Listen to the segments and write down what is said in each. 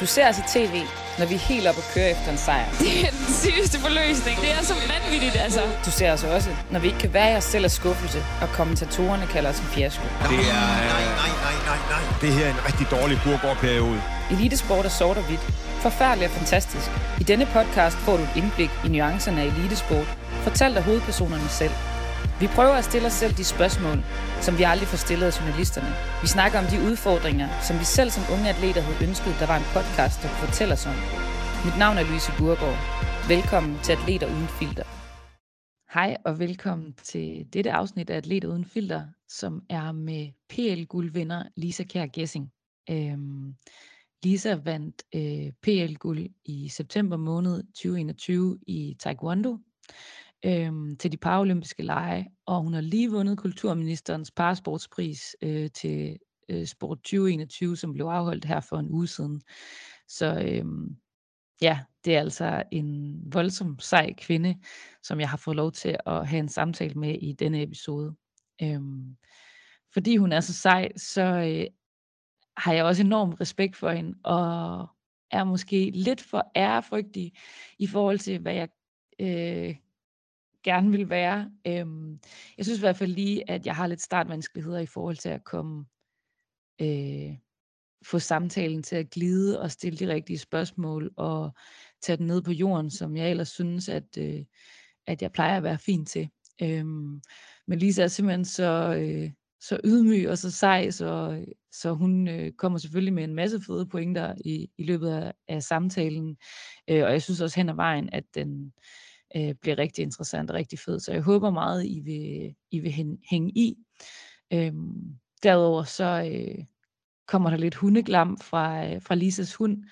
Du ser os i tv, når vi er helt oppe og kører efter en sejr. Det er den sygeste forløsning. Det er så vanvittigt, altså. Du ser os også, når vi ikke kan være i os selv af skuffelse, og kommentatorerne kalder os en fiasko. Det er... Nej, nej, nej, nej, nej. Det her er en rigtig dårlig burgårdperiode. Elitesport er sort og hvidt. Forfærdeligt og fantastisk. I denne podcast får du et indblik i nuancerne af elitesport, fortalt af hovedpersonerne selv. Vi prøver at stille os selv de spørgsmål, som vi aldrig får stillet af journalisterne. Vi snakker om de udfordringer, som vi selv som unge atleter havde ønsket, der var en podcast, der kunne fortælle os om. Mit navn er Louise Burgård. Velkommen til Atleter Uden Filter. Hej og velkommen til dette afsnit af Atleter Uden Filter, som er med PL-guldvinder Lisa Kær Gessing. Øhm, Lisa vandt øh, PL-guld i september måned 2021 i Taekwondo øhm, til de paralympiske lege, og hun har lige vundet kulturministerens parasportspris øh, til øh, Sport 2021, som blev afholdt her for en uge siden. Så øhm, ja, det er altså en voldsom sej kvinde, som jeg har fået lov til at have en samtale med i denne episode. Øhm, fordi hun er så sej, så øh, har jeg også enorm respekt for hende, og er måske lidt for ærefrygtig i forhold til, hvad jeg øh, gerne vil være. Øhm, jeg synes i hvert fald lige, at jeg har lidt startvanskeligheder i forhold til at komme, øh, få samtalen til at glide og stille de rigtige spørgsmål og tage den ned på jorden, som jeg ellers synes, at, øh, at jeg plejer at være fin til. Øhm, men Lisa er simpelthen så, øh, så ydmyg og så sej, så, så hun øh, kommer selvfølgelig med en masse fede pointer i, i løbet af, af samtalen. Øh, og jeg synes også hen ad vejen, at den, øh, Øh, bliver rigtig interessant og rigtig fed. Så jeg håber meget, I vil, I vil hænge i. Øhm, derudover så øh, kommer der lidt hundeglam fra, øh, fra Lisas hund,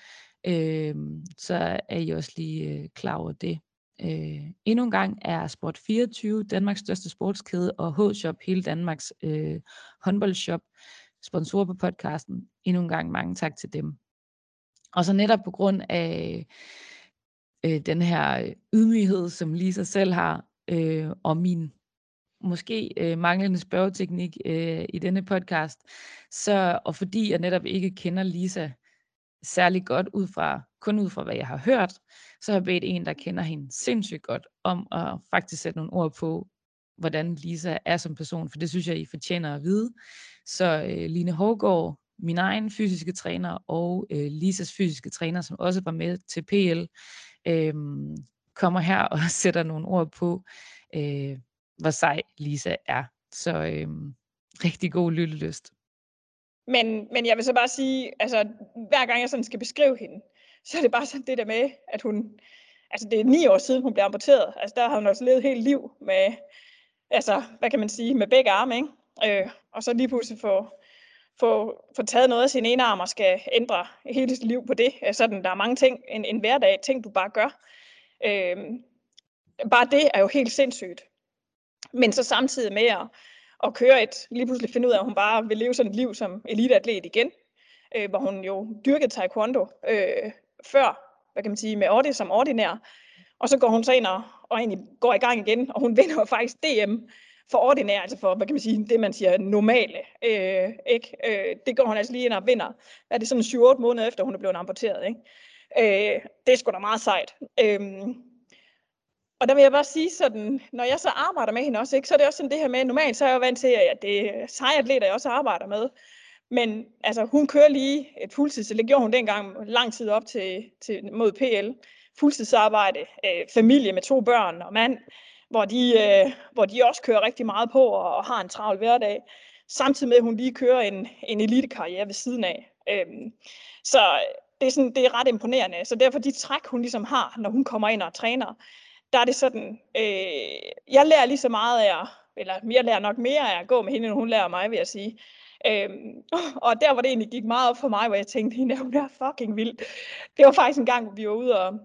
øhm, så er I også lige øh, klar over det. Øh, endnu en gang er Sport24 Danmarks største sportskæde og H-Shop hele Danmarks øh, håndboldshop sponsor på podcasten. Endnu en gang mange tak til dem. Og så netop på grund af øh, den her ydmyghed, som Lisa selv har, øh, og min måske øh, manglende spørgeteknik øh, i denne podcast, så, og fordi jeg netop ikke kender Lisa særlig godt ud fra, kun ud fra hvad jeg har hørt, så har jeg bedt en, der kender hende sindssygt godt, om at faktisk sætte nogle ord på, hvordan Lisa er som person, for det synes jeg, I fortjener at vide. Så øh, Line Hågård, min egen fysiske træner, og øh, Lisas fysiske træner, som også var med til PL, øh, kommer her og sætter nogle ord på, øh, hvor sej Lisa er. Så øh, rigtig god lyttelyst. Men, men jeg vil så bare sige, altså hver gang jeg sådan skal beskrive hende, så er det bare sådan det der med, at hun, altså det er ni år siden, hun blev amputeret. Altså der har hun også levet helt liv med, altså hvad kan man sige, med begge arme, ikke? Øh, og så lige pludselig få, få, få taget noget af sin ene arm og skal ændre hele sit liv på det. Øh, sådan, der er mange ting, en, en hverdag, ting du bare gør. Øh, bare det er jo helt sindssygt. Men så samtidig med at, at køre et, lige pludselig finde ud af, at hun bare vil leve sådan et liv som eliteatlet igen, øh, hvor hun jo dyrkede taekwondo øh, før, hvad kan man sige, med ordi som ordinær. Og så går hun så ind og, og egentlig går i gang igen, og hun vinder faktisk DM for ordinær, altså for, hvad kan man sige, det man siger normale, øh, ikke? Øh, det går hun altså lige ind og vinder. Er det sådan 7-8 måneder efter, hun er blevet amputeret, ikke? Øh, det er sgu da meget sejt. Øh, og der vil jeg bare sige sådan, når jeg så arbejder med hende også, ikke, så er det også sådan det her med, normalt så er jeg jo vant til, at det er sejatleter, jeg også arbejder med. Men altså, hun kører lige et fuldtids, det gjorde hun dengang lang tid op til, til mod PL, fuldtidsarbejde, øh, familie med to børn og mand, hvor de, øh, hvor de også kører rigtig meget på og, og har en travl hverdag, samtidig med, at hun lige kører en, en elitekarriere ved siden af. Øhm, så øh, det er, sådan, det er ret imponerende. Så derfor de træk, hun ligesom har, når hun kommer ind og træner, der er det sådan, øh, jeg lærer lige så meget af, eller jeg lærer nok mere af at gå med hende, end hun lærer mig, vil jeg sige. Øhm, og der hvor det egentlig gik meget op for mig, hvor jeg tænkte, hende hun er fucking vild. Det var faktisk en gang, hvor vi var ude og,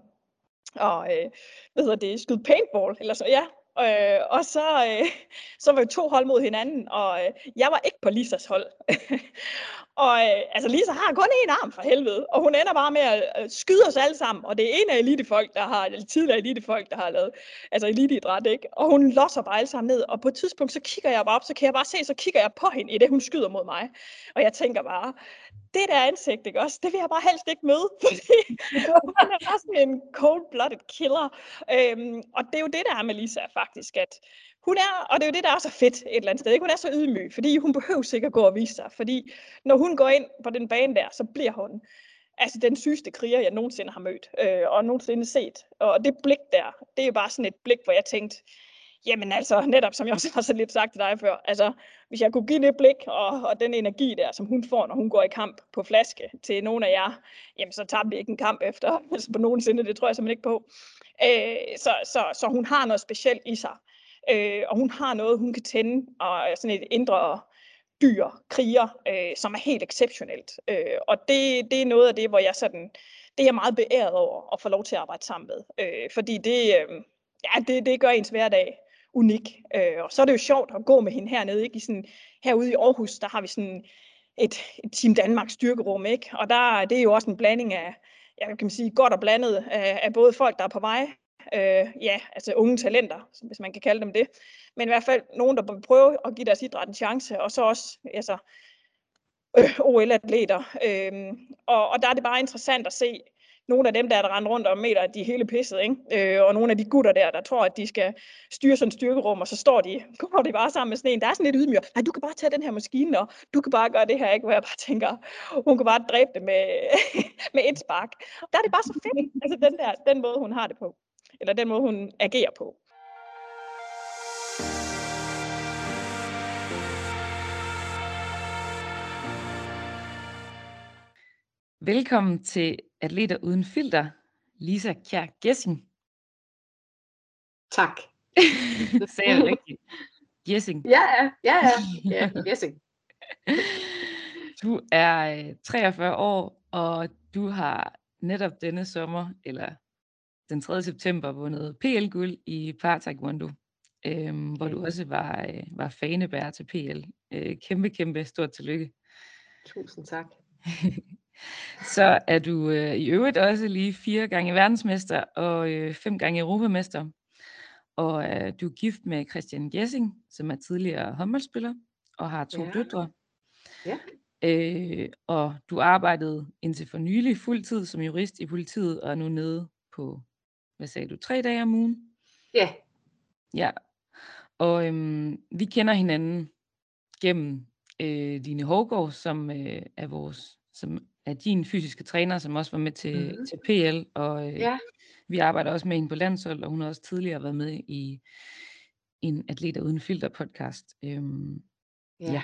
og øh, hvad hedder det, skyde paintball, eller så, ja. Øh, og så, øh, så var vi to hold mod hinanden, og øh, jeg var ikke på Lisas hold. Og øh, altså Lisa har kun én arm for helvede, og hun ender bare med at øh, skyde os alle sammen. Og det er en af elitefolk, der har, eller tidligere elitefolk, der har lavet altså eliteidræt, ikke? Og hun losser bare alle sammen ned. Og på et tidspunkt, så kigger jeg bare op, så kan jeg bare se, så kigger jeg på hende, i det hun skyder mod mig. Og jeg tænker bare, det der ansigt, ikke også? Det vil jeg bare helst ikke møde, fordi hun er bare sådan en cold-blooded killer. Øhm, og det er jo det, der er med Lisa, faktisk, at hun er, og det er jo det, der er så fedt et eller andet sted, ikke? hun er så ydmyg, fordi hun behøver sikkert gå og vise sig, fordi når hun går ind på den bane der, så bliver hun altså den sygeste kriger, jeg nogensinde har mødt, øh, og nogensinde set. Og det blik der, det er jo bare sådan et blik, hvor jeg tænkte, jamen altså, netop som jeg også har så lidt sagt til dig før, altså, hvis jeg kunne give det blik og, og den energi der, som hun får, når hun går i kamp på flaske til nogen af jer, jamen så tager vi ikke en kamp efter, altså på nogensinde, det tror jeg simpelthen ikke på. Øh, så, så, så hun har noget specielt i sig. Øh, og hun har noget, hun kan tænde, og sådan et indre dyr, kriger, øh, som er helt exceptionelt. Øh, og det, det er noget af det, hvor jeg sådan, det er jeg meget beæret over at få lov til at arbejde sammen med. Øh, fordi det, øh, ja, det, det gør ens hverdag unik. Øh, og så er det jo sjovt at gå med hende hernede, ikke? I sådan, herude i Aarhus, der har vi sådan et, et Team Danmark styrkerum, ikke? Og der, det er jo også en blanding af, jeg kan man sige, godt og blandet af, af både folk, der er på vej øh, ja, altså unge talenter, hvis man kan kalde dem det. Men i hvert fald nogen, der vil prøve at give deres idræt en chance, og så også altså, øh, OL-atleter. Øh, og, og der er det bare interessant at se nogle af dem, der er render rundt om meter, at de er hele pisset, ikke? Øh, og nogle af de gutter der, der tror, at de skal styre sådan et styrkerum, og så står de, går de bare sammen med sådan en, der er sådan lidt ydmyg. Nej, du kan bare tage den her maskine, og du kan bare gøre det her, ikke? Hvor jeg bare tænker, hun kan bare dræbe det med, med et spark. Der er det bare så fedt, altså den der, den måde, hun har det på eller den måde, hun agerer på. Velkommen til Atleter Uden Filter, Lisa Kjær Gessing. Tak. det sagde jeg rigtigt. Gessing. Ja, ja, ja, ja, Gessing. Du er 43 øh, år, og du har netop denne sommer, eller den 3. september vundet PL-guld i par taekwondo, øh, hvor du også var, øh, var fanebærer til PL. Øh, kæmpe, kæmpe stort tillykke. Tusind tak. Så er du øh, i øvrigt også lige fire gange verdensmester og øh, fem gange europamester. Og øh, du er gift med Christian Gessing, som er tidligere håndboldspiller og har to ja. døtre. Ja. Øh, og du arbejdede indtil for nylig fuldtid som jurist i politiet og er nu nede på hvad sagde du, tre dage om ugen? Ja. Ja, og øhm, vi kender hinanden gennem øh, Line Hågaard, som øh, er vores, som er din fysiske træner, som også var med til, mm-hmm. til PL, og øh, ja. vi arbejder også med hende på landshold, og hun har også tidligere været med i en Atleter Uden Filter podcast. Øhm, ja.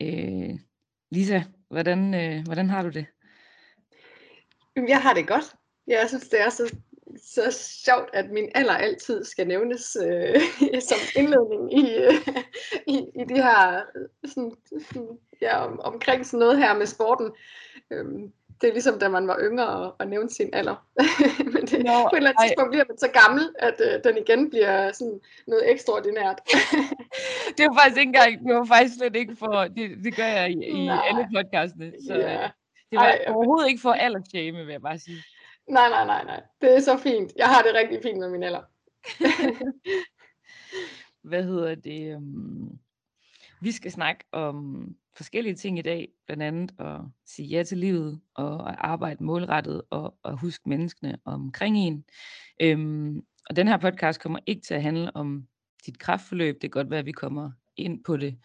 ja. Øh, Lisa, hvordan, øh, hvordan har du det? Jeg har det godt. Jeg synes, det er så, så sjovt, at min alder altid skal nævnes øh, som indledning i, øh, i, i de her, sådan, sådan, ja, om, omkring sådan noget her med sporten. Øhm, det er ligesom, da man var yngre og, og nævnte sin alder. Men det, Nå, på et eller andet tidspunkt bliver man så gammel, at øh, den igen bliver sådan noget ekstraordinært. det var faktisk ikke engang, det var faktisk slet ikke for, det, det gør jeg i, i alle podcastene. Så ja. det var Ej, overhovedet ikke for aldersshame, vil jeg bare sige. Nej, nej, nej, nej. Det er så fint. Jeg har det rigtig fint med min alder. Hvad hedder det? Øhm, vi skal snakke om forskellige ting i dag, blandt andet at sige ja til livet, og at arbejde målrettet, og at huske menneskene omkring en. Øhm, og den her podcast kommer ikke til at handle om dit kraftforløb. Det kan godt være, at vi kommer ind på det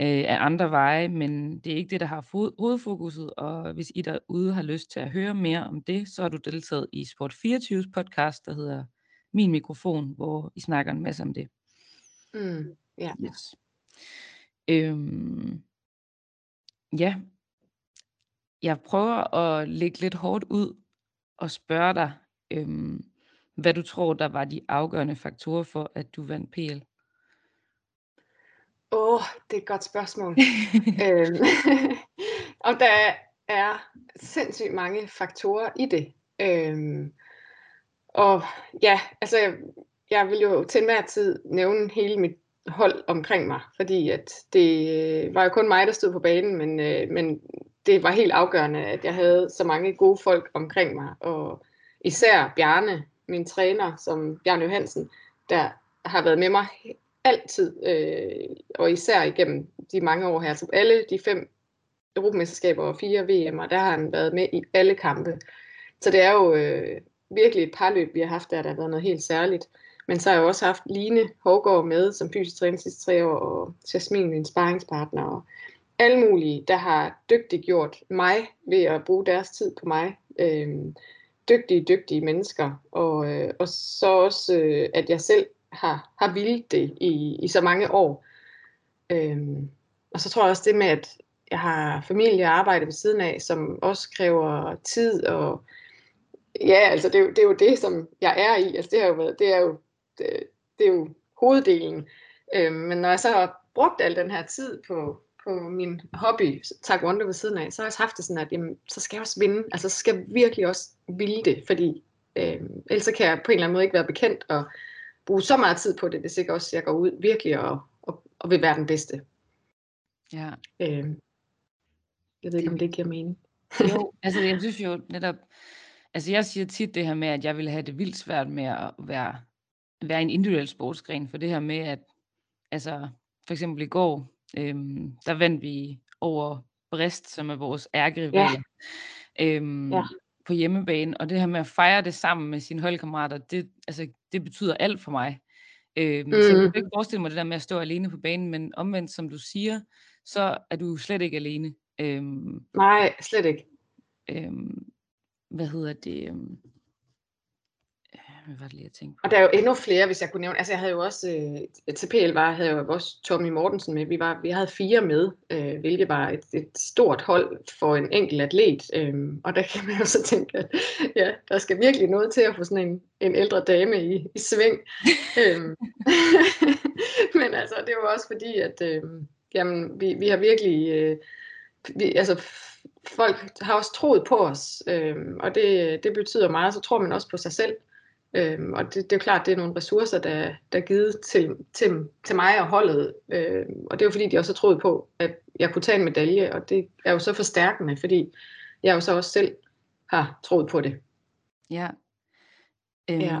øh, af andre veje, men det er ikke det, der har hovedfokuset, og hvis I derude har lyst til at høre mere om det, så har du deltaget i Sport 24's podcast, der hedder Min Mikrofon, hvor I snakker en masse om det. Mm, ja. Yes. Øhm, ja, jeg prøver at lægge lidt hårdt ud og spørge dig, øhm, hvad du tror, der var de afgørende faktorer for, at du vandt PL. Åh, oh, det er et godt spørgsmål. øhm, og der er sindssygt mange faktorer i det. Øhm, og ja, altså jeg, jeg vil jo til enhver tid nævne hele mit hold omkring mig, fordi at det øh, var jo kun mig, der stod på banen, men, øh, men det var helt afgørende, at jeg havde så mange gode folk omkring mig, og især Bjarne, min træner, som Bjarne Johansen, der har været med mig altid, øh, og især igennem de mange år her, så alle de fem Europamesterskaber og fire VM'er, der har han været med i alle kampe. Så det er jo øh, virkelig et parløb, vi har haft der, der har været noget helt særligt. Men så har jeg også haft Line Hågaard med som fysisk træner sidste tre år, og Jasmin, min sparringspartner, og alle mulige, der har dygtigt gjort mig ved at bruge deres tid på mig. Øh, dygtige, dygtige mennesker. Og, øh, og så også, øh, at jeg selv har, har vildt det i, i så mange år. Øhm, og så tror jeg også det med, at jeg har familie og arbejde ved siden af, som også kræver tid og ja, altså det er, jo, det er jo det, som jeg er i. Altså det, har jo været, det er jo det, det er jo hoveddelen. Øhm, men når jeg så har brugt al den her tid på, på min hobby, taekwondo ved siden af, så har jeg også haft det sådan, at jamen, så skal jeg også vinde. Altså så skal jeg virkelig også ville det, fordi øhm, ellers så kan jeg på en eller anden måde ikke være bekendt og bruge så meget tid på det, hvis ikke også jeg går ud virkelig og, og, og vil være den bedste. Ja. Øhm, jeg ved ikke, om det giver mening. Jo, altså jeg synes jo netop, altså jeg siger tit det her med, at jeg ville have det vildt svært med at være, være en individuel sportsgren, for det her med, at altså for eksempel i går, øhm, der vandt vi over Brest, som er vores ærgerivaler, ja. Øhm, ja. På hjemmebane, og det her med at fejre det sammen med sine holdkammerater, det, altså, det betyder alt for mig. Øhm, mm. Så jeg kan ikke forestille mig det der med at stå alene på banen, men omvendt, som du siger, så er du slet ikke alene. Øhm, Nej, slet ikke. Øhm, hvad hedder det? Øhm, hvad var det lige, jeg tænkte Og der er jo endnu flere, hvis jeg kunne nævne. Altså jeg havde jo også, øh, til PL var, havde jeg jo også Tommy Mortensen med. Vi, var, vi havde fire med, øh, hvilket var et, et stort hold for en enkelt atlet. Øh, og der kan man jo så tænke, at ja, der skal virkelig noget til at få sådan en, en ældre dame i, i sving. øhm, men altså, det var også fordi, at øh, jamen, vi, vi har virkelig... Øh, vi, altså, folk har også troet på os, øh, og det, det betyder meget, så tror man også på sig selv. Øhm, og det, det er jo klart, det er nogle ressourcer, der, der er givet til, til, til mig og holdet. Øhm, og det er jo fordi, de også har troet på, at jeg kunne tage en medalje, og det er jo så forstærkende, fordi jeg jo så også selv har troet på det. Ja. Øhm, ja.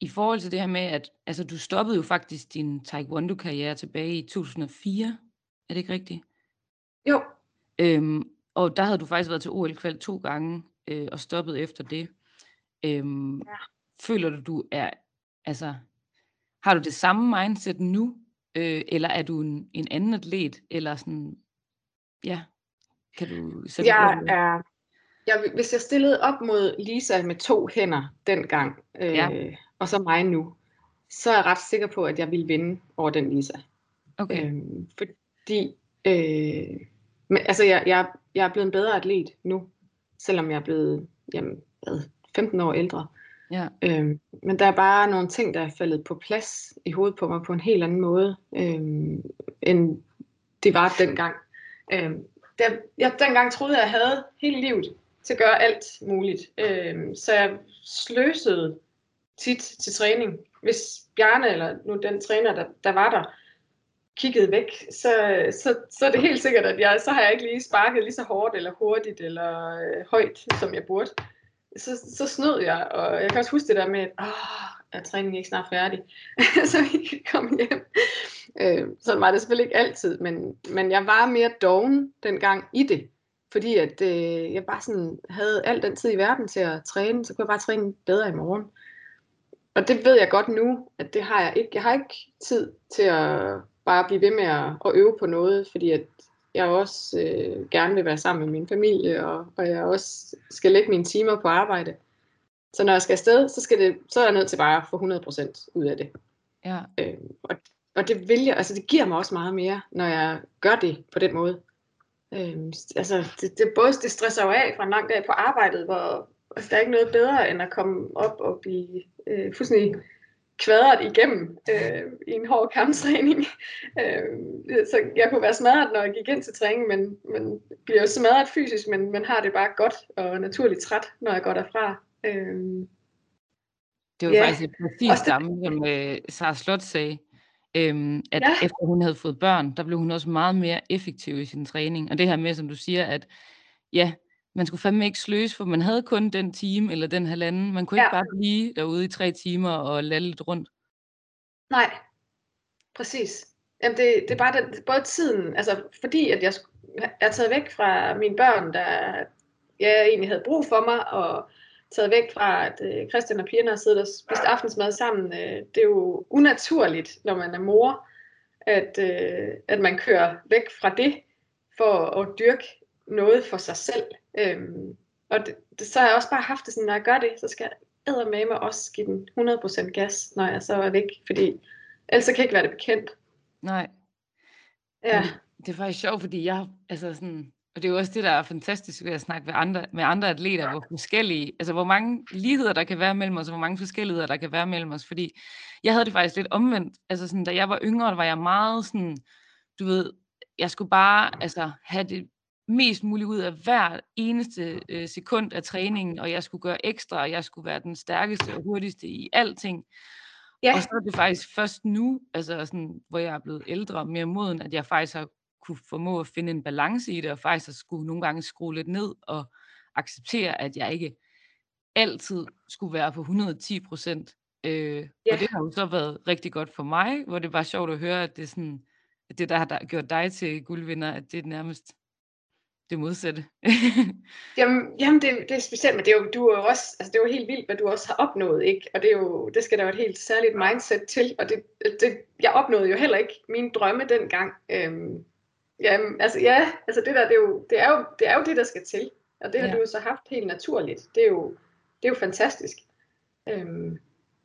I forhold til det her med, at altså, du stoppede jo faktisk din taekwondo-karriere tilbage i 2004, er det ikke rigtigt? Jo. Øhm, og der havde du faktisk været til OL-kval to gange, øh, og stoppet efter det. Øhm, ja føler du, du er, altså, har du det samme mindset nu, øh, eller er du en, en anden atlet, eller sådan, ja, kan du sætte jeg er, jeg, hvis jeg stillede op mod Lisa med to hænder dengang, øh, ja. og så mig nu, så er jeg ret sikker på, at jeg vil vinde over den Lisa. Okay. Øh, fordi, øh, men, altså jeg, jeg, jeg er blevet en bedre atlet nu, selvom jeg er blevet jamen, 15 år ældre. Ja. Øhm, men der er bare nogle ting, der er faldet på plads i hovedet på mig på en helt anden måde, øhm, end det var dengang. Øhm, der, jeg dengang troede, jeg havde hele livet til at gøre alt muligt. Øhm, så jeg sløsede tit til træning. Hvis Bjarne, eller nu den træner, der, der var der, kiggede væk, så, så, så er det helt sikkert, at jeg, så har jeg ikke lige sparket lige så hårdt, eller hurtigt, eller øh, højt, som jeg burde så, så snød jeg, og jeg kan også huske det der med, at åh, er træningen ikke snart færdig, så vi kan komme hjem. Øh, sådan var det selvfølgelig ikke altid, men, men jeg var mere doven dengang i det, fordi at øh, jeg bare sådan havde al den tid i verden til at træne, så kunne jeg bare træne bedre i morgen. Og det ved jeg godt nu, at det har jeg ikke. Jeg har ikke tid til at bare blive ved med at, at øve på noget, fordi at jeg også øh, gerne vil være sammen med min familie, og, og jeg også skal lægge mine timer på arbejde. Så når jeg skal afsted, så, skal det, så er jeg nødt til bare at få 100% ud af det. Ja. Øh, og, og det vil jeg, altså det giver mig også meget mere, når jeg gør det på den måde. Øh, altså det, det, både det stresser jo af fra en lang dag på arbejdet, hvor altså, der er ikke noget bedre end at komme op og blive øh, fuldstændig kvadret igennem øh, i en hård kamptræning. øh, så jeg kunne være smadret, når jeg gik ind til træning, men, men bliver jo smadret fysisk, men, men har det bare godt og naturligt træt, når jeg går derfra. Øh, det var ja. faktisk præcis det samme, som øh, Sara Slot sagde. øhm, at Ja. efter hun havde fået børn, der blev hun også meget mere effektiv i sin træning. Og det her med, som du siger, at ja, man skulle fandme ikke sløse, for man havde kun den time eller den halvanden. Man kunne ikke Ja. bare blive derude i tre timer og lalle lidt rundt. Nej, præcis. Jamen det, det er bare den, både tiden, altså fordi at jeg er taget væk fra mine børn, der jeg egentlig havde brug for mig, og taget væk fra, at øh, Christian og pigerne har siddet og spist aftensmad sammen. Øh, det er jo unaturligt, når man er mor, at, øh, at man kører væk fra det, for at dyrke noget for sig selv. Øhm, og det, det, så har jeg også bare haft det sådan, når jeg gør det, så skal jeg med mig også give den 100% gas, når jeg så er væk, fordi ellers så kan jeg ikke være det bekendt. Nej. Ja, Men Det er faktisk sjovt, fordi jeg, altså sådan, og det er jo også det, der er fantastisk ved at snakke med andre, med andre atleter, hvor forskellige, altså hvor mange ligheder der kan være mellem os, og hvor mange forskelligheder der kan være mellem os, fordi jeg havde det faktisk lidt omvendt, altså sådan, da jeg var yngre, var jeg meget sådan, du ved, jeg skulle bare, altså, have det mest muligt ud af hver eneste øh, sekund af træningen, og jeg skulle gøre ekstra, og jeg skulle være den stærkeste og hurtigste i alting. ja, Og så er det faktisk først nu, altså sådan, hvor jeg er blevet ældre og mere moden, at jeg faktisk har kunne formå at finde en balance i det, og faktisk har skulle nogle gange skrue lidt ned og acceptere, at jeg ikke altid skulle være på 110 procent. Øh, Ja. Og det har jo så været rigtig godt for mig, hvor det var sjovt at høre, at det, er sådan, at det der har gjort dig til guldvinder, at det er nærmest det modsatte. Jamen, jamen det, det er specielt, men det er jo, du er jo også, altså det er jo helt vildt, hvad du også har opnået, ikke? Og det, er jo, det skal der jo et helt særligt mindset til, og det, det, jeg opnåede jo heller ikke mine drømme dengang. Øhm, jamen, altså ja, altså det der, det er, jo, det, er jo, det er jo det, der skal til, og det har Ja. du jo så haft helt naturligt. Det er jo, det er jo fantastisk. Øhm,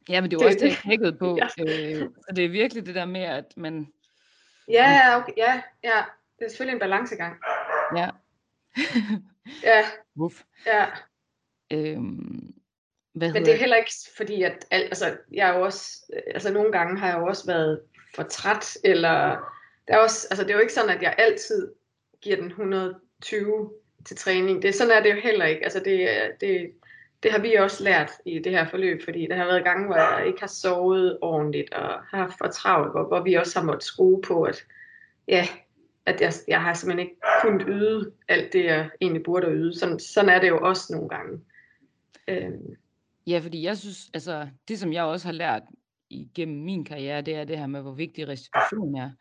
ja, men det er jo Det- også det, jeg knækkede på. Ja. Øh, så det er virkelig det der med, at man, ja, okay, ja, ja, det er selvfølgelig en balancegang. ja, Ja, Wuff. ja. Øhm, hvad Men det er heller ikke fordi, at al, altså, jeg er jo også, altså nogle gange har jeg jo også været for træt, eller der er også, altså det er jo ikke sådan, at jeg altid giver den 120 til træning. Det, sådan er det jo heller ikke. Altså det, er- det, det har vi også lært i det her forløb, fordi der har været gange, hvor jeg ikke har sovet ordentligt, og har haft for travlt, hvor, hvor vi også har måttet skrue på, at ja, at jeg, jeg har simpelthen ikke kunnet yde alt det, jeg egentlig burde yde. Sådan, sådan er det jo også nogle gange. Øhm, Ja, fordi jeg synes, altså det som jeg også har lært igennem min karriere, det er det her med, hvor vigtig restitution er.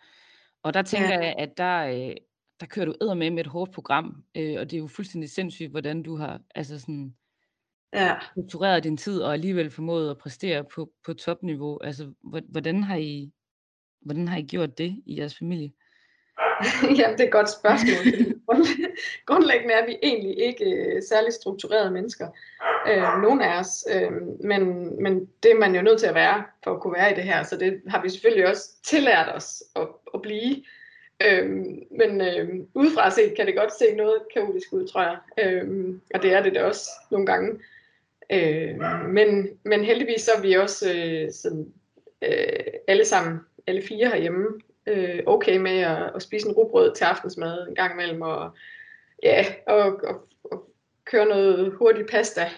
Og der tænker Ja. jeg, at der, øh, der kører du med med et hårdt program, øh, og det er jo fuldstændig sindssygt, hvordan du har altså sådan, ja. struktureret din tid, og alligevel formået at præstere på, på topniveau. Altså, hvor- hvordan har, I, hvordan har I gjort det i jeres familie? Jamen, det er et godt spørgsmål. Grundlæggende er vi egentlig ikke øh, særlig strukturerede mennesker. Øh, nogle af os. Øh, men, men det er man jo nødt til at være, for at kunne være i det her. Så det har vi selvfølgelig også tillært os at, at blive. Øh, men øh, udefra set kan det godt se noget kaotisk ud, tror jeg. Øh, og det er det da også nogle gange. Øh, men, men heldigvis så er vi også øh, sådan, øh, alle sammen, alle fire herhjemme, øh, okay med at, at spise en rugbrød til aftensmad en gang imellem, og, ja, og, og, og køre noget hurtig pasta.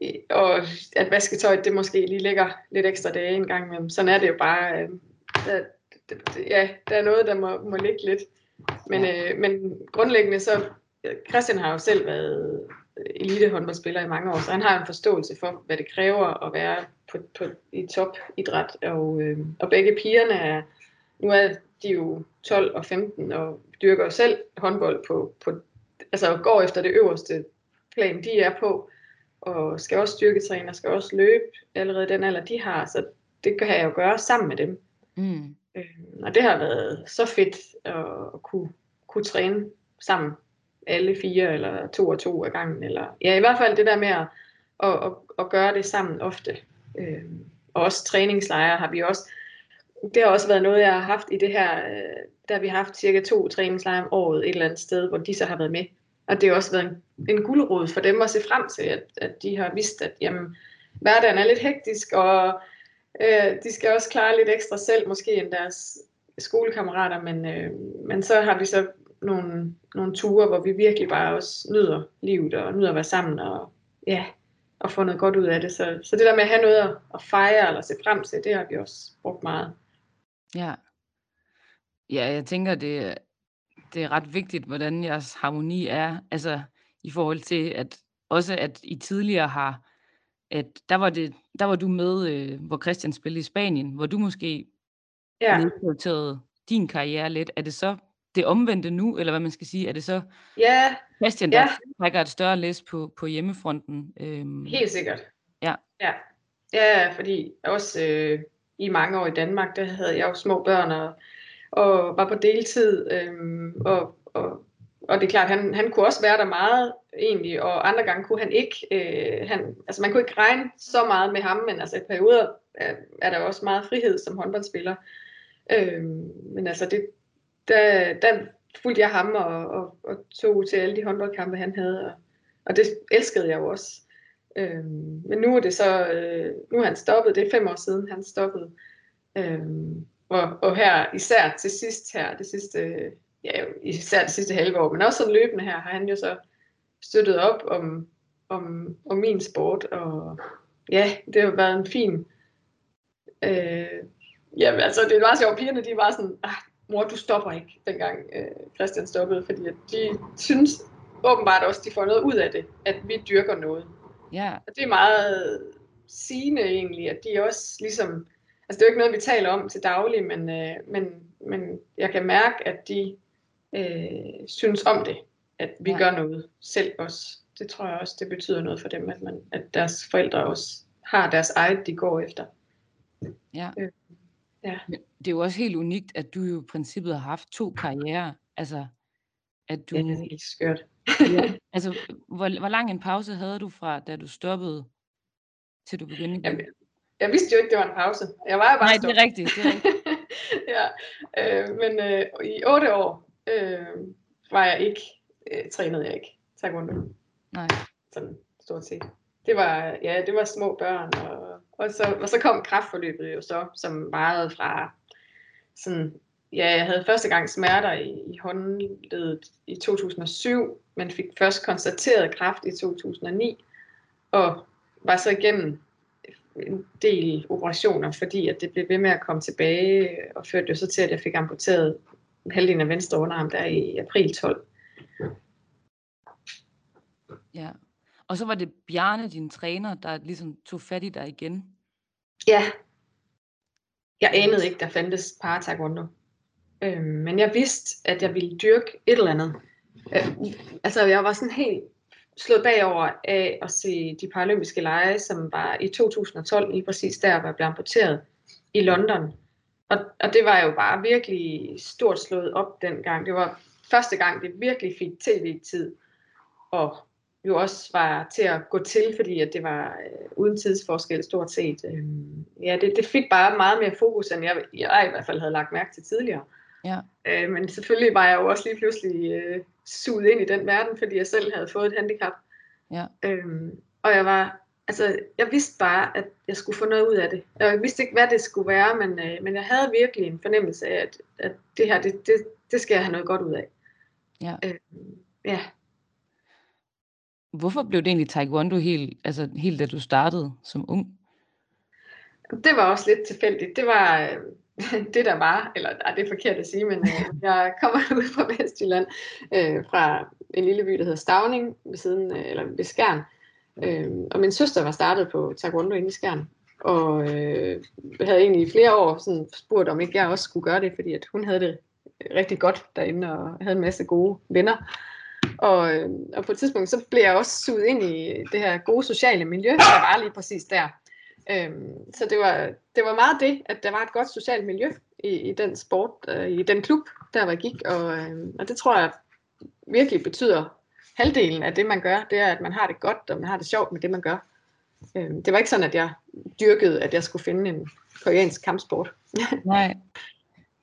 I- og at vasketøjet det måske lige ligger lidt ekstra dage en gang imellem. Sådan er det jo bare. Øh, der, ja, der er noget, der må, må ligge lidt. Men, øh, men grundlæggende så, Christian har jo selv været elitehåndboldspiller i mange år, så han har en forståelse for, hvad det kræver at være på, på, i topidræt. Og, øh, og begge pigerne er, nu er de jo 12 og 15 og dyrker selv håndbold på, på altså går efter det øverste plan, de er på, og skal også styrketræne, og skal også løbe allerede den alder, de har, så det kan jeg jo gøre sammen med dem. Mm. Øh, og det har været så fedt at, at kunne, kunne træne sammen, alle fire eller to og to ad gangen. Eller, ja, i hvert fald det der med at, at, at, at gøre det sammen ofte. Øh, og også træningslejre har vi også. Det har også været noget, jeg har haft i det her, øh, der har vi haft cirka to træningslejre om året et eller andet sted, hvor de så har været med. Og det har også været en, en guldråd for dem at se frem til, at, at de har vidst, at jamen, hverdagen er lidt hektisk, og øh, de skal også klare lidt ekstra selv, måske end deres skolekammerater, men, øh, men så har vi så nogle, nogle ture, hvor vi virkelig bare også nyder livet og nyder at være sammen og ja, og få noget godt ud af det. Så, så det der med at have noget at, at fejre eller se frem til, det har vi også brugt meget. Ja. Ja, jeg tænker, det, det er ret vigtigt, hvordan jeres harmoni er, altså i forhold til, at også at I tidligere har, at der var, det, der var du med, øh, hvor Christian spillede i Spanien, hvor du måske Ja, nedprioriterede din karriere lidt. Er det så det omvendte nu, eller hvad man skal sige? Er det så ja Christian, der Ja. trækker et større læs på, på hjemmefronten? Øhm, helt sikkert. Ja. Ja, ja fordi også øh, i mange år i Danmark, der havde jeg jo små børn og, og var på deltid. Øh, og, og, og det er klart, han, han kunne også være der meget egentlig, og andre gange kunne han ikke. Øh, han, altså man kunne ikke regne så meget med ham, men altså i perioder er, er der også meget frihed som håndboldspiller. Øh, men altså det, der, der fulgte jeg ham og, og, og tog til alle de håndboldkampe, han havde, og, og det elskede jeg jo også. Øhm, men nu er det så, øh, nu er han stoppet, det er fem år siden, han stoppede. Øhm, og, og her, især til sidst her, det sidste, ja, især det sidste halve år, men også sådan løbende her, har han jo så støttet op om, om, om min sport, og ja, det har været en fin, øh, ja, altså det var sjovt, pigerne de var sådan, ah, mor, du stopper ikke, dengang øh, Christian stoppede, fordi at de synes åbenbart også, de får noget ud af det, at vi dyrker noget. ja, Og det er meget sigende egentlig, at de også ligesom, altså det er jo ikke noget, vi taler om til daglig, men, øh, men, men jeg kan mærke, at de øh, synes om det, at vi Ja. gør noget selv også. Det tror jeg også, det betyder noget for dem, at, man, at deres forældre også har deres eget, de går efter. ja. Øh, ja. Men det er jo også helt unikt, at du jo i princippet har haft to karrierer. Altså, at du... Det er helt skørt. Ja. Altså, hvor, hvor lang en pause havde du fra, da du stoppede, til du begyndte? Jamen, jeg vidste jo ikke, det var en pause. Jeg var jo bare Nej, det stoppet. er rigtigt. Det er rigtigt. ja, øh, men øh, i otte år øh, var jeg ikke, øh, trænede jeg ikke taekwondo, Nej. sådan stort set. Det var, ja, det var små børn, og, og, så, og så kom kraftforløbet jo så, som varede fra sådan, ja, jeg havde første gang smerter i, i håndledet i 2007, men fik først konstateret kraft i 2009, og var så igennem en del operationer, fordi at det blev ved med at komme tilbage, og førte jo så til, at jeg fik amputeret halvdelen af venstre underarm der i april 12. Ja. Og så var det Bjarne, din træner, der ligesom tog fat i dig igen. Ja. Jeg anede ikke, der fandtes para-taekwondo. Øhm, men jeg vidste, at jeg ville dyrke et eller andet. Øh, altså, jeg var sådan helt slået bagover af at se de paralympiske lege, som var i 2012, lige præcis der, hvor jeg blev amputeret i London. Og, og det var jo bare virkelig stort slået op dengang. Det var første gang, det virkelig fik tv-tid, og jo også var til at gå til, fordi at det var øh, uden tidsforskel stort set. Øh, ja, det, det fik bare meget mere fokus, end jeg, jeg i hvert fald havde lagt mærke til tidligere. Ja. Øh, men selvfølgelig var jeg jo også lige pludselig øh, suget ind i den verden, fordi jeg selv havde fået et handicap. Ja. Øhm, og jeg var, altså, jeg vidste bare, at jeg skulle få noget ud af det. Jeg vidste ikke, hvad det skulle være, men, øh, men jeg havde virkelig en fornemmelse af, at, at det her, det, det, det skal jeg have noget godt ud af. Ja. Øhm, ja. Hvorfor blev det egentlig taekwondo helt, altså helt da du startede som ung? Det var også lidt tilfældigt. Det var øh, det, der var, eller nej, det er forkert at sige, men øh, jeg kommer ud fra Vestjylland, øh, fra en lille by, der hedder Stavning, ved siden, øh, eller ved Skjern. Øh, og min søster var startet på taekwondo inde i Skjern, og øh, havde egentlig i flere år sådan spurgt, om ikke jeg også skulle gøre det, fordi at hun havde det rigtig godt derinde, og havde en masse gode venner. Og, øhm, og på et tidspunkt, så blev jeg også suget ind i det her gode sociale miljø, der var lige præcis der. Øhm, så det var, det var meget det, at der var et godt socialt miljø i, i den sport, øh, i den klub, der var jeg gik, og, øh, og det tror jeg virkelig betyder halvdelen af det, man gør, det er, at man har det godt, og man har det sjovt med det, man gør. Øh, det var ikke sådan, at jeg dyrkede, at jeg skulle finde en koreansk kampsport. Nej.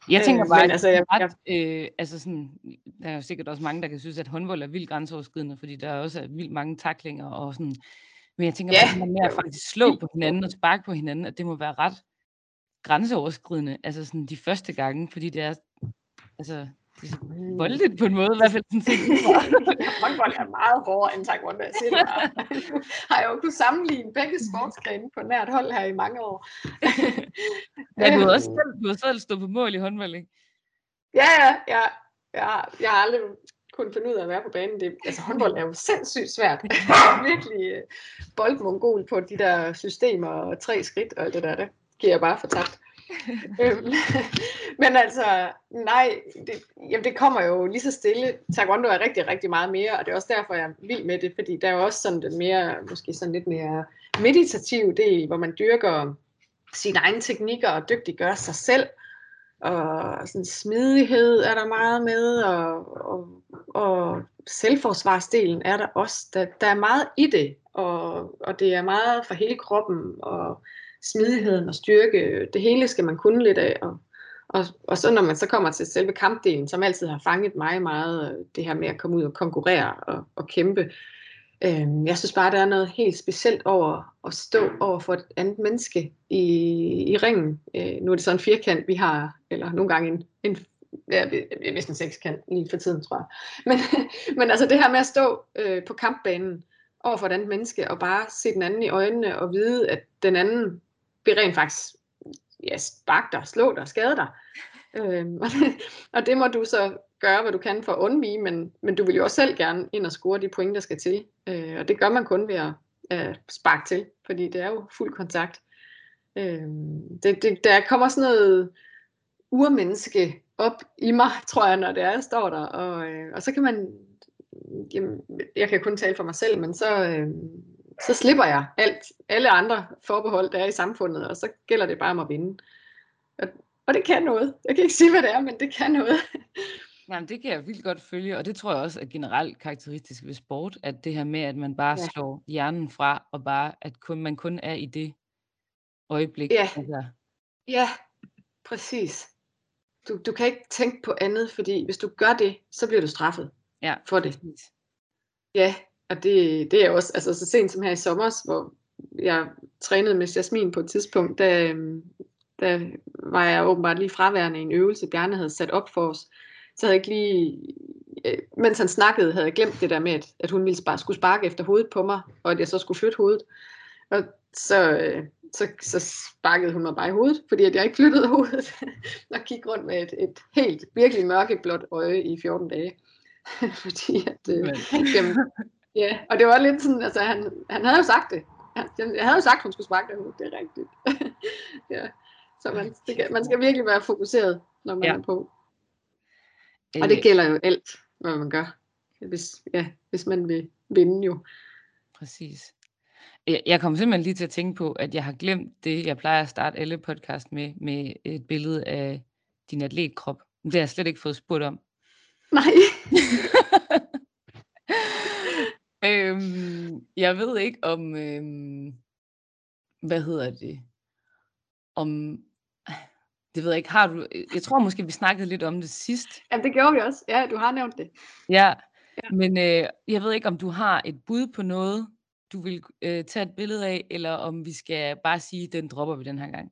Jeg tænker Øh, bare, men at altså, jeg- ret, øh, altså sådan, der er jo sikkert også mange, der kan synes, at håndbold er vildt grænseoverskridende, fordi der er også vildt mange taklinger og sådan. Men jeg tænker Ja. bare, at med at faktisk slå på hinanden og sparke på hinanden, at det må være ret grænseoverskridende, altså sådan de første gange, fordi det er, altså, voldeligt på en måde, i hvert fald sådan set. Håndbold er meget hårdere end taekwondo. Jeg siger det bare. har jeg jo kunnet sammenligne begge sportsgrene på nært hold her i mange år. ja, du har også selv, du har selv stået på mål i håndbold, ikke? Ja, ja, ja. Jeg, har, jeg har aldrig kunnet finde ud af at være på banen. Det, altså håndbold er jo sindssygt svært. Er virkelig uh, boldmongol på de der systemer og tre skridt og alt det der. Det giver jeg bare for tabt. Øhm, men altså, nej, det, jamen det kommer jo lige så stille. Taekwondo er rigtig, rigtig meget mere, og det er også derfor, jeg er vild med det, fordi der er jo også sådan den mere, måske sådan lidt mere meditativ del, hvor man dyrker sine egne teknikker og dygtiggør sig selv. Og sådan smidighed er der meget med, og, og, og selvforsvarsdelen er der også. Der, der er meget i det, og, og det er meget for hele kroppen, og smidigheden og styrke, øh, det hele skal man kunne lidt af. Og, og, og så når man så kommer til selve kampdelen, som altid har fanget mig meget, øh, det her med at komme ud og konkurrere og, og kæmpe. Øh, jeg synes bare, der er noget helt specielt over at stå over for et andet menneske i, i ringen. Øh, nu er det sådan en firkant, vi har, eller nogle gange en, en ja, vist en sekskant lige for tiden, tror jeg. Men, men altså det her med at stå øh, på kampbanen over for et andet menneske, og bare se den anden i øjnene, og vide, at den anden vil rent faktisk ja, sparke dig, slå dig, skade dig. Øhm, og, det, og det må du så gøre, hvad du kan for at undvige, men, men du vil jo også selv gerne ind og score de point, der skal til. Øh, og det gør man kun ved at øh, sparke til, fordi det er jo fuld kontakt. Øh, det, det, der kommer sådan noget urmenneske op i mig, tror jeg, når det er, jeg står der. Og, øh, og så kan man, jamen, jeg kan kun tale for mig selv, men så, øh, så slipper jeg alt, alle andre forbehold, der er i samfundet, og så gælder det bare om at vinde. Og, og det kan noget. Jeg kan ikke sige, hvad det er, men det kan noget. Jamen, det kan jeg vildt godt følge, og det tror jeg også er generelt karakteristisk ved sport, at det her med, at man bare ja. slår hjernen fra, og bare, at kun, man kun er i det øjeblik. Ja, altså. ja præcis. Du, du kan ikke tænke på andet, fordi hvis du gør det, så bliver du straffet ja, for det. Præcis. Ja, og det, det er også, altså så sent som her i sommer, hvor jeg trænede med Jasmin på et tidspunkt, der, øhm, der var jeg åbenbart lige fraværende i en øvelse, Bjarne havde sat op for os. Så havde jeg ikke lige, øh, mens han snakkede, havde jeg glemt det der med, at, at hun ville spare, skulle sparke efter hovedet på mig, og at jeg så skulle flytte hovedet. Og så, øh, så, så sparkede hun mig bare i hovedet, fordi at jeg ikke flyttede hovedet, og gik rundt med et, et helt virkelig mørkeblåt øje i 14 dage. fordi at, øh, jamen, Ja, og det var lidt sådan, altså han, han havde jo sagt det. Han, jeg havde jo sagt, hun skulle sparke det det er rigtigt. ja. Så man, det, man skal virkelig være fokuseret, når man ja. er på. Og det øh. gælder jo alt, hvad man gør. Hvis, ja, hvis man vil vinde jo. Præcis. Jeg kommer simpelthen lige til at tænke på, at jeg har glemt det, jeg plejer at starte alle podcast med, med et billede af din atletkrop. Det har jeg slet ikke fået spurgt om. Nej. Øhm, jeg ved ikke om, øhm, hvad hedder det, om, det ved jeg ikke, har du, jeg tror måske, vi snakkede lidt om det sidst. Ja, det gjorde vi også. Ja, du har nævnt det. Ja, ja. men øh, jeg ved ikke, om du har et bud på noget, du vil øh, tage et billede af, eller om vi skal bare sige, den dropper vi den her gang.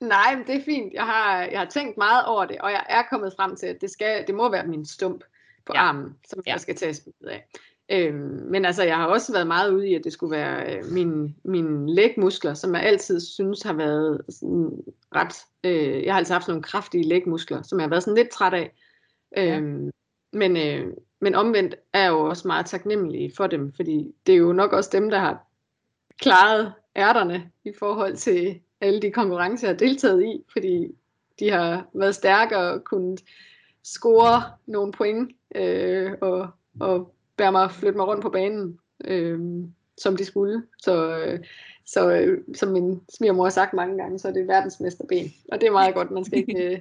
Nej, men det er fint. Jeg har, jeg har tænkt meget over det, og jeg er kommet frem til, at det, skal, det må være min stump på ja. armen, som ja. jeg skal tage et billede af. Øhm, men altså, jeg har også været meget ude i, at det skulle være øh, mine, mine lægmuskler, som jeg altid synes har været sådan ret... Øh, jeg har altid haft nogle kraftige lægmuskler, som jeg har været sådan lidt træt af. Øhm, ja. men, øh, men omvendt er jeg jo også meget taknemmelig for dem, fordi det er jo nok også dem, der har klaret ærterne i forhold til alle de konkurrencer, jeg har deltaget i, fordi de har været stærkere og kunnet score nogle point øh, og, og bære mig flytte mig rundt på banen, øh, som de skulle. Så, øh, så øh, som min svigermor har sagt mange gange, så er det verdensmesterben. Og det er meget godt, man skal ikke... Øh,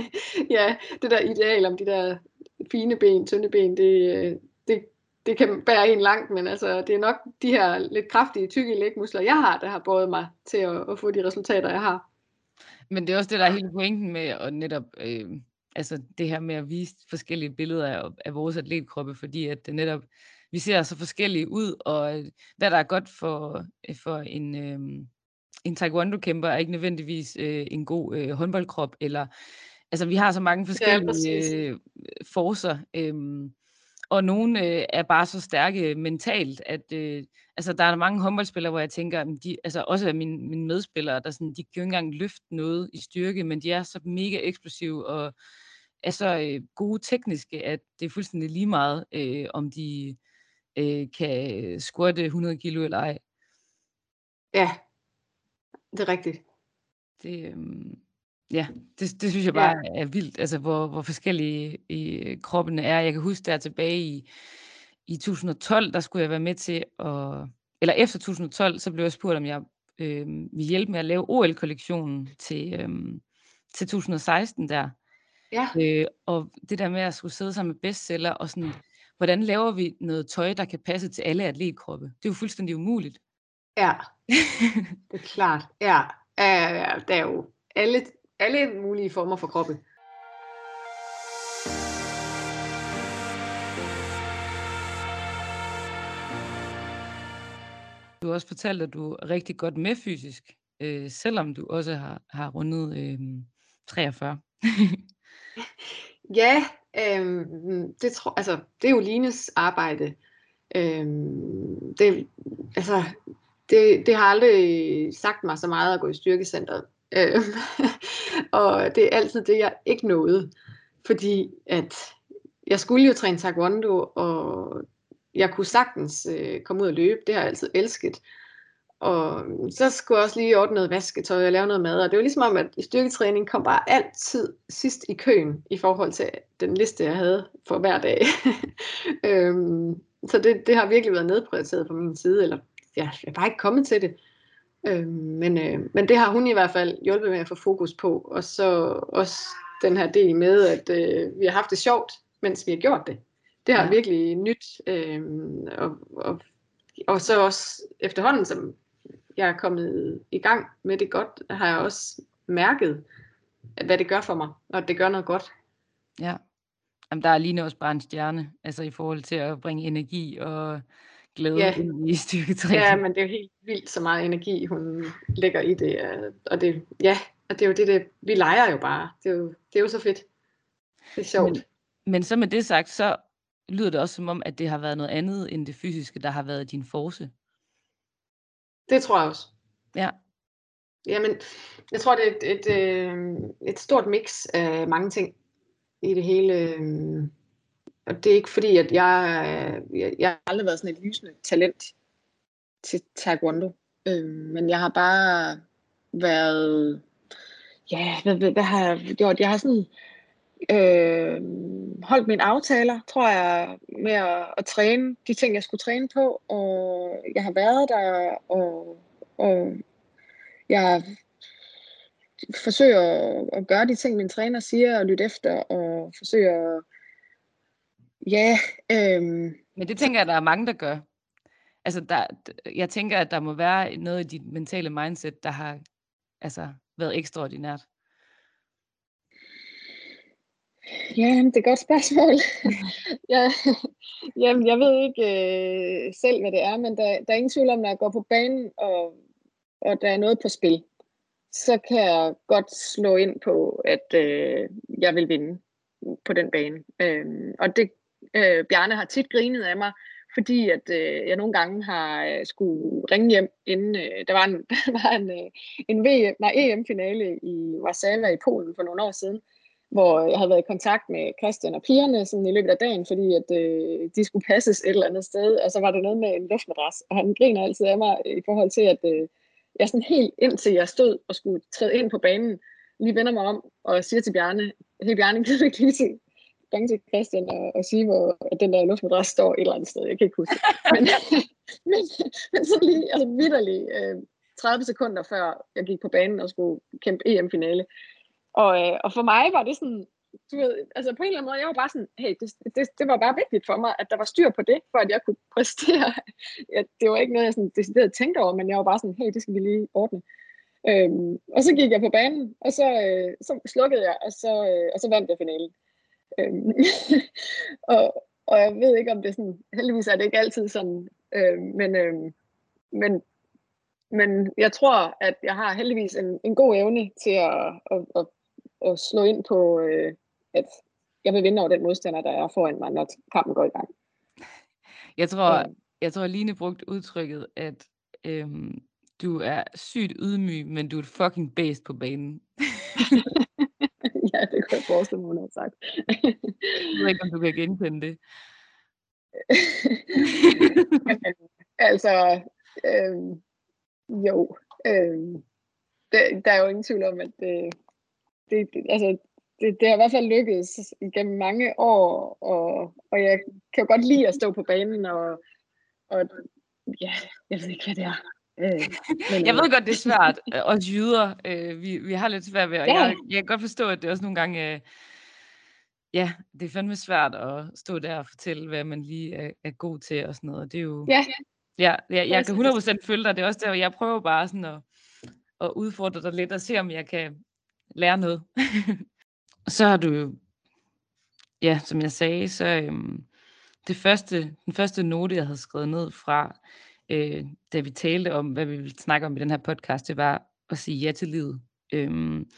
ja, det der ideal om de der fine ben, tynde ben, det, øh, det, det kan bære en langt, men altså, det er nok de her lidt kraftige, tykke lægmuskler, jeg har, der har båret mig til at, at få de resultater, jeg har. Men det er også det, der er hele pointen med at netop øh, altså det her med at vise forskellige billeder af, af vores atletkroppe, fordi at det netop, vi ser så forskellige ud, og øh, hvad der er godt for, øh, for en, øh, en taekwondo-kæmper, er ikke nødvendigvis øh, en god øh, håndboldkrop, eller Altså, vi har så mange forskellige præcis. øh, forcer, øhm, og nogle øh, er bare så stærke mentalt, at øh, altså, der er mange håndboldspillere, hvor jeg tænker, at de, altså også mine, mine medspillere, der sådan, de kan jo ikke engang løfte noget i styrke, men de er så mega eksplosive og er så øh, gode tekniske, at det er fuldstændig lige meget, øh, om de øh, kan squatte 100 kilo eller ej. Ja, det er rigtigt. Det, øhm, ja, det, det synes jeg bare ja. er vildt, altså hvor, hvor forskellige i kroppene er. Jeg kan huske der tilbage i, i 2012, der skulle jeg være med til at, eller efter 2012, så blev jeg spurgt, om jeg øh, ville hjælpe med at lave OL-kollektionen til, øh, til 2016 der. Ja. Øh, og det der med at skulle sidde sammen med bestseller og sådan, hvordan laver vi noget tøj, der kan passe til alle atletkroppe? Det er jo fuldstændig umuligt. Ja, det er klart. Ja, ja, ja, der er jo alle, alle mulige former for kroppe. Du har også fortalt, at du er rigtig godt med fysisk, øh, selvom du også har, har rundet øh, 43. Ja, øh, det, tror, altså, det er jo Lines arbejde. Øh, det, altså, det, det har aldrig sagt mig så meget at gå i styrkecenteret. Øh, og det er altid det, jeg ikke nåede. Fordi at jeg skulle jo træne taekwondo, og jeg kunne sagtens øh, komme ud og løbe. Det har jeg altid elsket. Og så skulle jeg også lige ordne noget vasketøj og lave noget mad. Og det var ligesom om, at styrketræning kom bare altid sidst i køen i forhold til den liste, jeg havde for hver dag. øhm, så det, det har virkelig været nedprioriteret fra min side, eller ja, jeg er bare ikke kommet til det. Øhm, men, øh, men det har hun i hvert fald hjulpet med at få fokus på. Og så også den her del med, at øh, vi har haft det sjovt, mens vi har gjort det. Det har Ja. virkelig nyt. Øhm, og, og, og så også efterhånden, som jeg er kommet i gang med det godt, har jeg også mærket, hvad det gør for mig, og at det gør noget godt. Ja. Jamen, der er lige også bare en stjerne, altså i forhold til at bringe energi og glæde Ja. ind i styrketræning. Ja, men det er jo helt vildt så meget energi, hun lægger i det. øh, Og det, ja, og det er jo det, det vi leger jo bare. Det er jo, det er jo så fedt. Det er sjovt. Men, men så med det sagt, så lyder det også som om, at det har været noget andet end det fysiske, der har været din force. Det tror jeg også. Ja. Jamen, jeg tror, det er et, et, øh, et stort mix af mange ting i det hele. øh, Og det er ikke fordi, at jeg, øh, jeg, jeg har aldrig været sådan et lysende talent til taekwondo. Øh, Men jeg har bare været, ja, hvad, hvad, hvad har jeg gjort? Jeg har sådan øh, holdt mine aftaler, tror jeg, med at, at træne de ting, jeg skulle træne på, og jeg har været der, og, og jeg forsøger at, at gøre de ting, min træner siger, og lytte efter, og forsøger at, ja, øhm, Men det tænker jeg, der er mange, der gør. Altså, der, jeg tænker, at der må være noget i dit mentale mindset, der har altså, været ekstraordinært. Ja, det er et godt spørgsmål. ja, jamen, jeg ved ikke øh, selv, hvad det er, men der, der er ingen tvivl om, når jeg går på banen, og, og der er noget på spil, så kan jeg godt slå ind på, at øh, jeg vil vinde på den bane. Øhm, og det, øh, Bjarne har tit grinet af mig, fordi at øh, jeg nogle gange har øh, skulle ringe hjem, inden øh, der var en, der var en, øh, en VM, nej, EM-finale i Warszawa i Polen for nogle år siden, hvor jeg havde været i kontakt med Christian og pigerne sådan i løbet af dagen, fordi at øh, de skulle passes et eller andet sted, og så var det noget med en luftmadras, og han griner altid af mig øh, i forhold til, at øh, jeg sådan helt indtil jeg stod og skulle træde ind på banen, lige vender mig om og siger til Bjarne, hey Bjarne, kan du ikke lige til, ringe til Christian og, og sige, hvor at den der luftmadras står et eller andet sted, jeg kan ikke huske. Men, men, men så lige, altså vidderligt, øh, 30 sekunder før jeg gik på banen og skulle kæmpe EM-finale, og, øh, og for mig var det sådan, du ved, altså på en eller anden måde, jeg var bare sådan, hey, det, det, det var bare vigtigt for mig, at der var styr på det, for at jeg kunne præstere. Ja, det var ikke noget, jeg sådan decideret tænkte over, men jeg var bare sådan, hey, det skal vi lige ordne. Øhm, og så gik jeg på banen, og så, øh, så slukkede jeg, og så, øh, og så vandt jeg finalen. Øhm, og, og jeg ved ikke, om det er sådan, heldigvis er det ikke altid sådan, øh, men, øh, men, men jeg tror, at jeg har heldigvis en, en god evne til at, at, at, at slå ind på, øh, at jeg vil vinde over den modstander, der er foran mig, når kampen går i gang. Jeg tror, jeg tror Line brugt udtrykket, at øhm, du er sygt ydmyg, men du er et fucking based på banen. ja, det kunne jeg forestille mig, hun har sagt. jeg ved ikke, om du kan genkende det. altså, øhm, jo, øhm, det, der er jo ingen tvivl om, at det, det, altså, det, det har i hvert fald lykkedes igennem mange år, og, og jeg kan jo godt lide at stå på banen, og, og ja, jeg ved ikke, hvad det er. Øh, men, jeg ved godt, det er svært. Os jyder, øh, vi, vi har lidt svært ved, og ja. jeg, jeg kan godt forstå, at det også nogle gange, øh, ja, det er fandme svært at stå der og fortælle, hvad man lige er, er god til og sådan noget. Det er jo, ja. Ja, jeg, jeg kan 100% følge dig. Det er også der, jeg prøver bare sådan at, at udfordre dig lidt og se, om jeg kan lære noget. så har du jo, ja, som jeg sagde, så øhm, det første, den første note, jeg havde skrevet ned fra, øh, da vi talte om, hvad vi ville snakke om i den her podcast, det var at sige ja til livet. Øhm,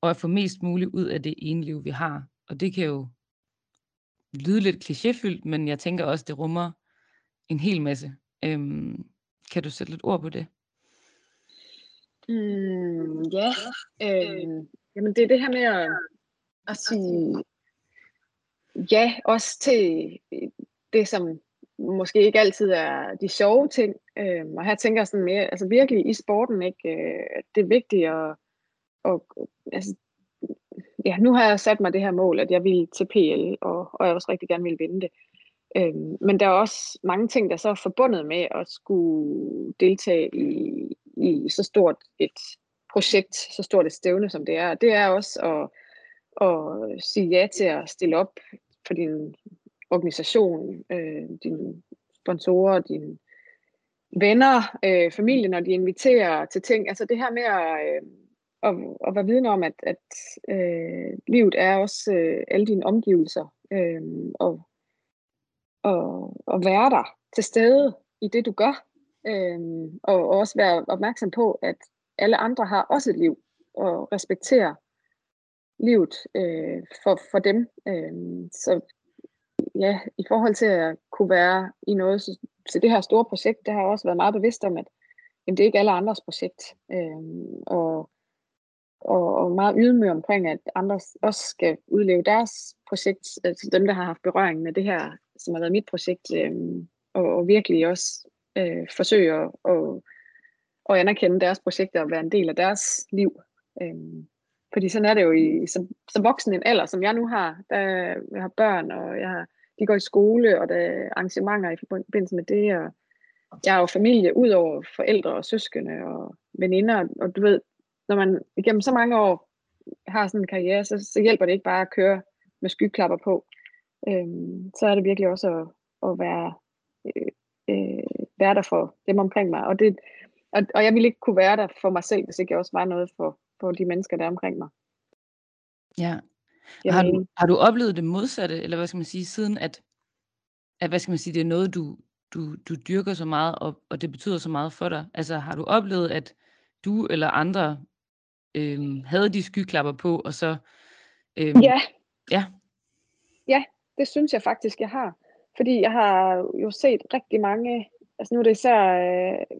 og at få mest muligt ud af det ene liv, vi har. Og det kan jo lyde lidt klichéfyldt, men jeg tænker også, det rummer en hel masse. Øhm, kan du sætte lidt ord på det? Mm, ja, øh, jamen det er det her med at, at sige ja, også til øh, det, som måske ikke altid er de sjove ting. Øh, og her tænker jeg sådan mere, altså virkelig i sporten, ikke? Øh, det er vigtigt at, og, altså, ja, nu har jeg sat mig det her mål, at jeg vil til PL, og, og jeg også rigtig gerne vil vinde det. Øhm, men der er også mange ting, der så er forbundet med at skulle deltage i, i så stort et projekt, så stort et stævne, som det er. Det er også at, at sige ja til at stille op for din organisation, øh, dine sponsorer, dine venner, øh, familie, når de inviterer til ting. Altså det her med at, øh, at, at være vidne om, at, at øh, livet er også øh, alle dine omgivelser, øh, og, at, og være der til stede i det, du gør, Øhm, og, også være opmærksom på, at alle andre har også et liv, og respektere livet øh, for, for dem. Øhm, så ja, i forhold til at kunne være i noget til det her store projekt, det har jeg også været meget bevidst om, at jamen, det er ikke alle andres projekt. Øhm, og, og, og meget ydmyg omkring, at andre også skal udleve deres projekt, altså dem, der har haft berøring med det her, som har været mit projekt, øh, og, og virkelig også øh, forsøge at, at, at anerkende deres projekter og være en del af deres liv. Øh, fordi sådan er det jo i, som, som voksen en alder, som jeg nu har. Der, jeg har børn, og jeg har de går i skole, og der er arrangementer i forbindelse med det, og jeg har jo familie ud over forældre og søskende og veninder, og du ved, når man igennem så mange år har sådan en karriere, så, så hjælper det ikke bare at køre med skyklapper på. Øhm, så er det virkelig også at, at være, øh, øh, være der for dem omkring mig. Og, det, og, og jeg ville ikke kunne være der for mig selv, hvis ikke jeg også var noget for, for de mennesker, der er omkring mig. Ja, har du, har du oplevet det modsatte, eller hvad skal man sige, siden at, at hvad skal man sige, det er noget, du, du, du dyrker så meget, og, og det betyder så meget for dig? Altså har du oplevet, at du eller andre øhm, havde de skyklapper på, og så... Øhm, ja. Ja. Ja, det synes jeg faktisk, jeg har. Fordi jeg har jo set rigtig mange, altså nu er det især øh,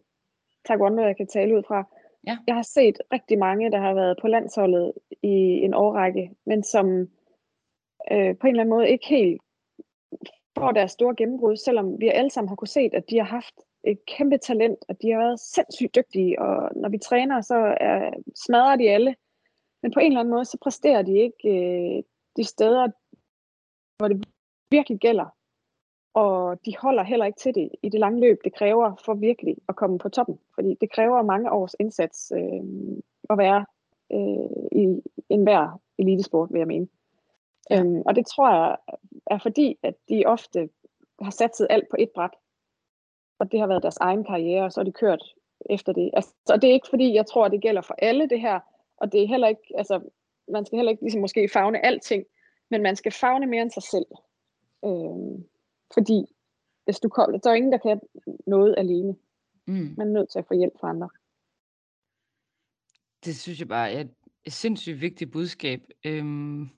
taekwondo, jeg kan tale ud fra, Ja. Jeg har set rigtig mange, der har været på landsholdet i en årrække, men som øh, på en eller anden måde ikke helt får deres store gennembrud, selvom vi alle sammen har kunne se, at de har haft et kæmpe talent, og de har været sindssygt dygtige, og når vi træner, så er, smadrer de alle. Men på en eller anden måde, så præsterer de ikke øh, de steder, hvor det virkelig gælder. Og de holder heller ikke til det i det lange løb, det kræver for virkelig at komme på toppen. Fordi det kræver mange års indsats øh, at være øh, i enhver elitesport, vil jeg mene. Ja. Øhm, og det tror jeg er fordi, at de ofte har satset alt på et bræt. Og det har været deres egen karriere, og så har de kørt efter det. Altså, og det er ikke fordi, jeg tror, at det gælder for alle det her. Og det er heller ikke, altså, man skal heller ikke ligesom måske fagne alting, men man skal fagne mere end sig selv. Øh, fordi hvis du kommer, der er ingen, der kan noget alene. Mm. Man er nødt til at få hjælp fra andre. Det synes jeg bare, jeg, et sindssygt vigtigt budskab. Øhm,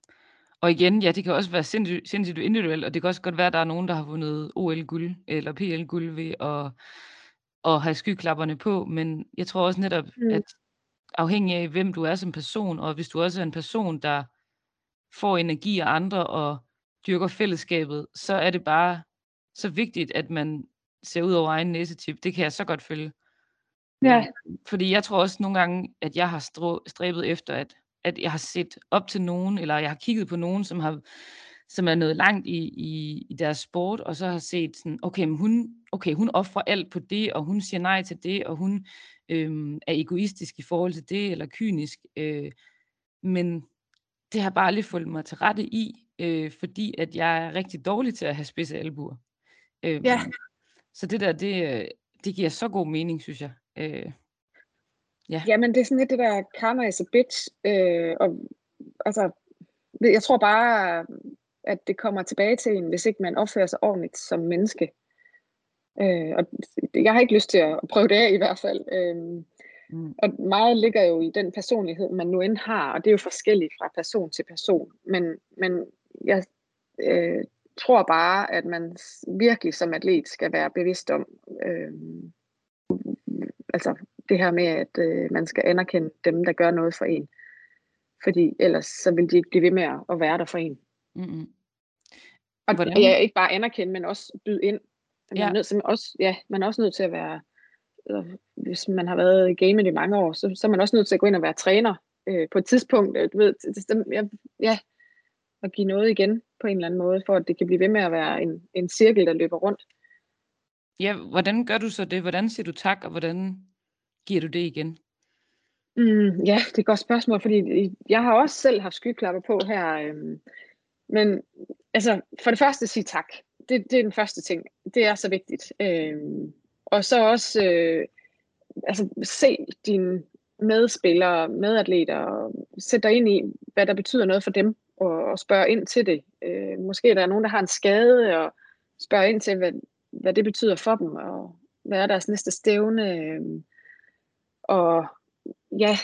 og igen, ja, det kan også være sindssygt, sindssygt individuelt, og det kan også godt være, at der er nogen, der har vundet OL-guld eller PL-guld ved at, at have skyklapperne på, men jeg tror også netop, mm. at afhængig af, hvem du er som person, og hvis du også er en person, der får energi af andre og dyrker fællesskabet, så er det bare så vigtigt, at man ser ud over egen næsetip. Det kan jeg så godt følge. Ja. Fordi jeg tror også nogle gange, at jeg har stræbet efter, at, at jeg har set op til nogen, eller jeg har kigget på nogen, som har som er nået langt i, i, i deres sport, og så har set sådan, okay, men hun, okay, hun offrer alt på det, og hun siger nej til det, og hun øhm, er egoistisk i forhold til det, eller kynisk. Øh, men det har bare aldrig fulgt mig til rette i, øh, fordi at jeg er rigtig dårlig til at have spidse albuer. Øh, Ja. Så det der, det, øh, det giver så god mening, synes jeg. Øh, ja. Jamen, det er sådan lidt det der karma is a bitch. Øh, og, altså, jeg tror bare, at det kommer tilbage til en, hvis ikke man opfører sig ordentligt som menneske. Øh, og jeg har ikke lyst til at prøve det af i hvert fald. Øh, Mm. og meget ligger jo i den personlighed, man nu end har, og det er jo forskelligt fra person til person. Men, men jeg øh, tror bare, at man virkelig som atlet skal være bevidst om, øh, altså det her med, at øh, man skal anerkende dem, der gør noget for en. Fordi ellers så vil de ikke blive ved med at- være der for en. Mm-mm. Og? Hvordan? ja, ikke bare anerkende, men også byde ind. Man, Ja. er nødt, til, også, ja, man er også nødt til at være, øh, hvis man har været i gamet i mange år, så, så er man også nødt til at gå ind og være træner øh, på et tidspunkt. Øh, du ved, ja, ja, og give noget igen på en eller anden måde, for at det kan blive ved med at være en, en cirkel, der løber rundt. Ja, hvordan gør du så det? Hvordan siger du tak, og hvordan giver du det igen? Mm, ja, det er et godt spørgsmål, fordi jeg har også selv haft skyklapper på her. Øhm, men altså, for det første sige tak. Det, det er den første ting. Det er så vigtigt. Øhm, og så også øh, altså, se dine medspillere, medatleter, og sæt dig ind i, hvad der betyder noget for dem, og, og spørge ind til det. Øh, måske der er nogen, der har en skade, og spørge ind til, hvad, hvad det betyder for dem, og hvad er deres næste stævne. Øh, og ja,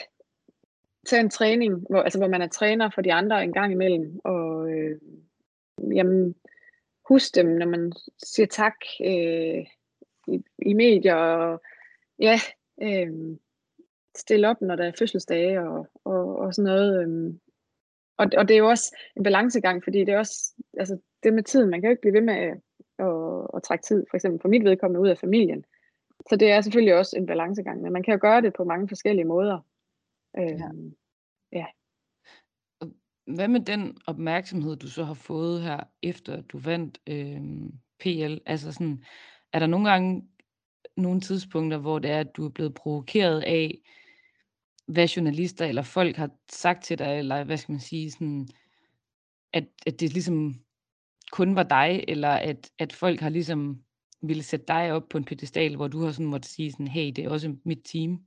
tage en træning, hvor, altså, hvor man er træner for de andre en gang imellem, og øh, jamen, husk dem, når man siger tak øh, i, i medier, og ja, øh, stille op, når der er fødselsdage, og, og, og sådan noget. Øh, og, og det er jo også en balancegang, fordi det er også, altså det med tiden, man kan jo ikke blive ved med at, at, at trække tid, for eksempel for mit vedkommende ud af familien. Så det er selvfølgelig også en balancegang, men man kan jo gøre det på mange forskellige måder. Øhm, Hvad med den opmærksomhed, du så har fået her, efter du vandt øh, PL? Altså sådan, er der nogle gange nogle tidspunkter, hvor det er, at du er blevet provokeret af, hvad journalister eller folk har sagt til dig, eller hvad skal man sige, sådan, at, at det ligesom kun var dig, eller at, at folk har ligesom ville sætte dig op på en pedestal, hvor du har sådan måtte sige sådan, hey, det er også mit team.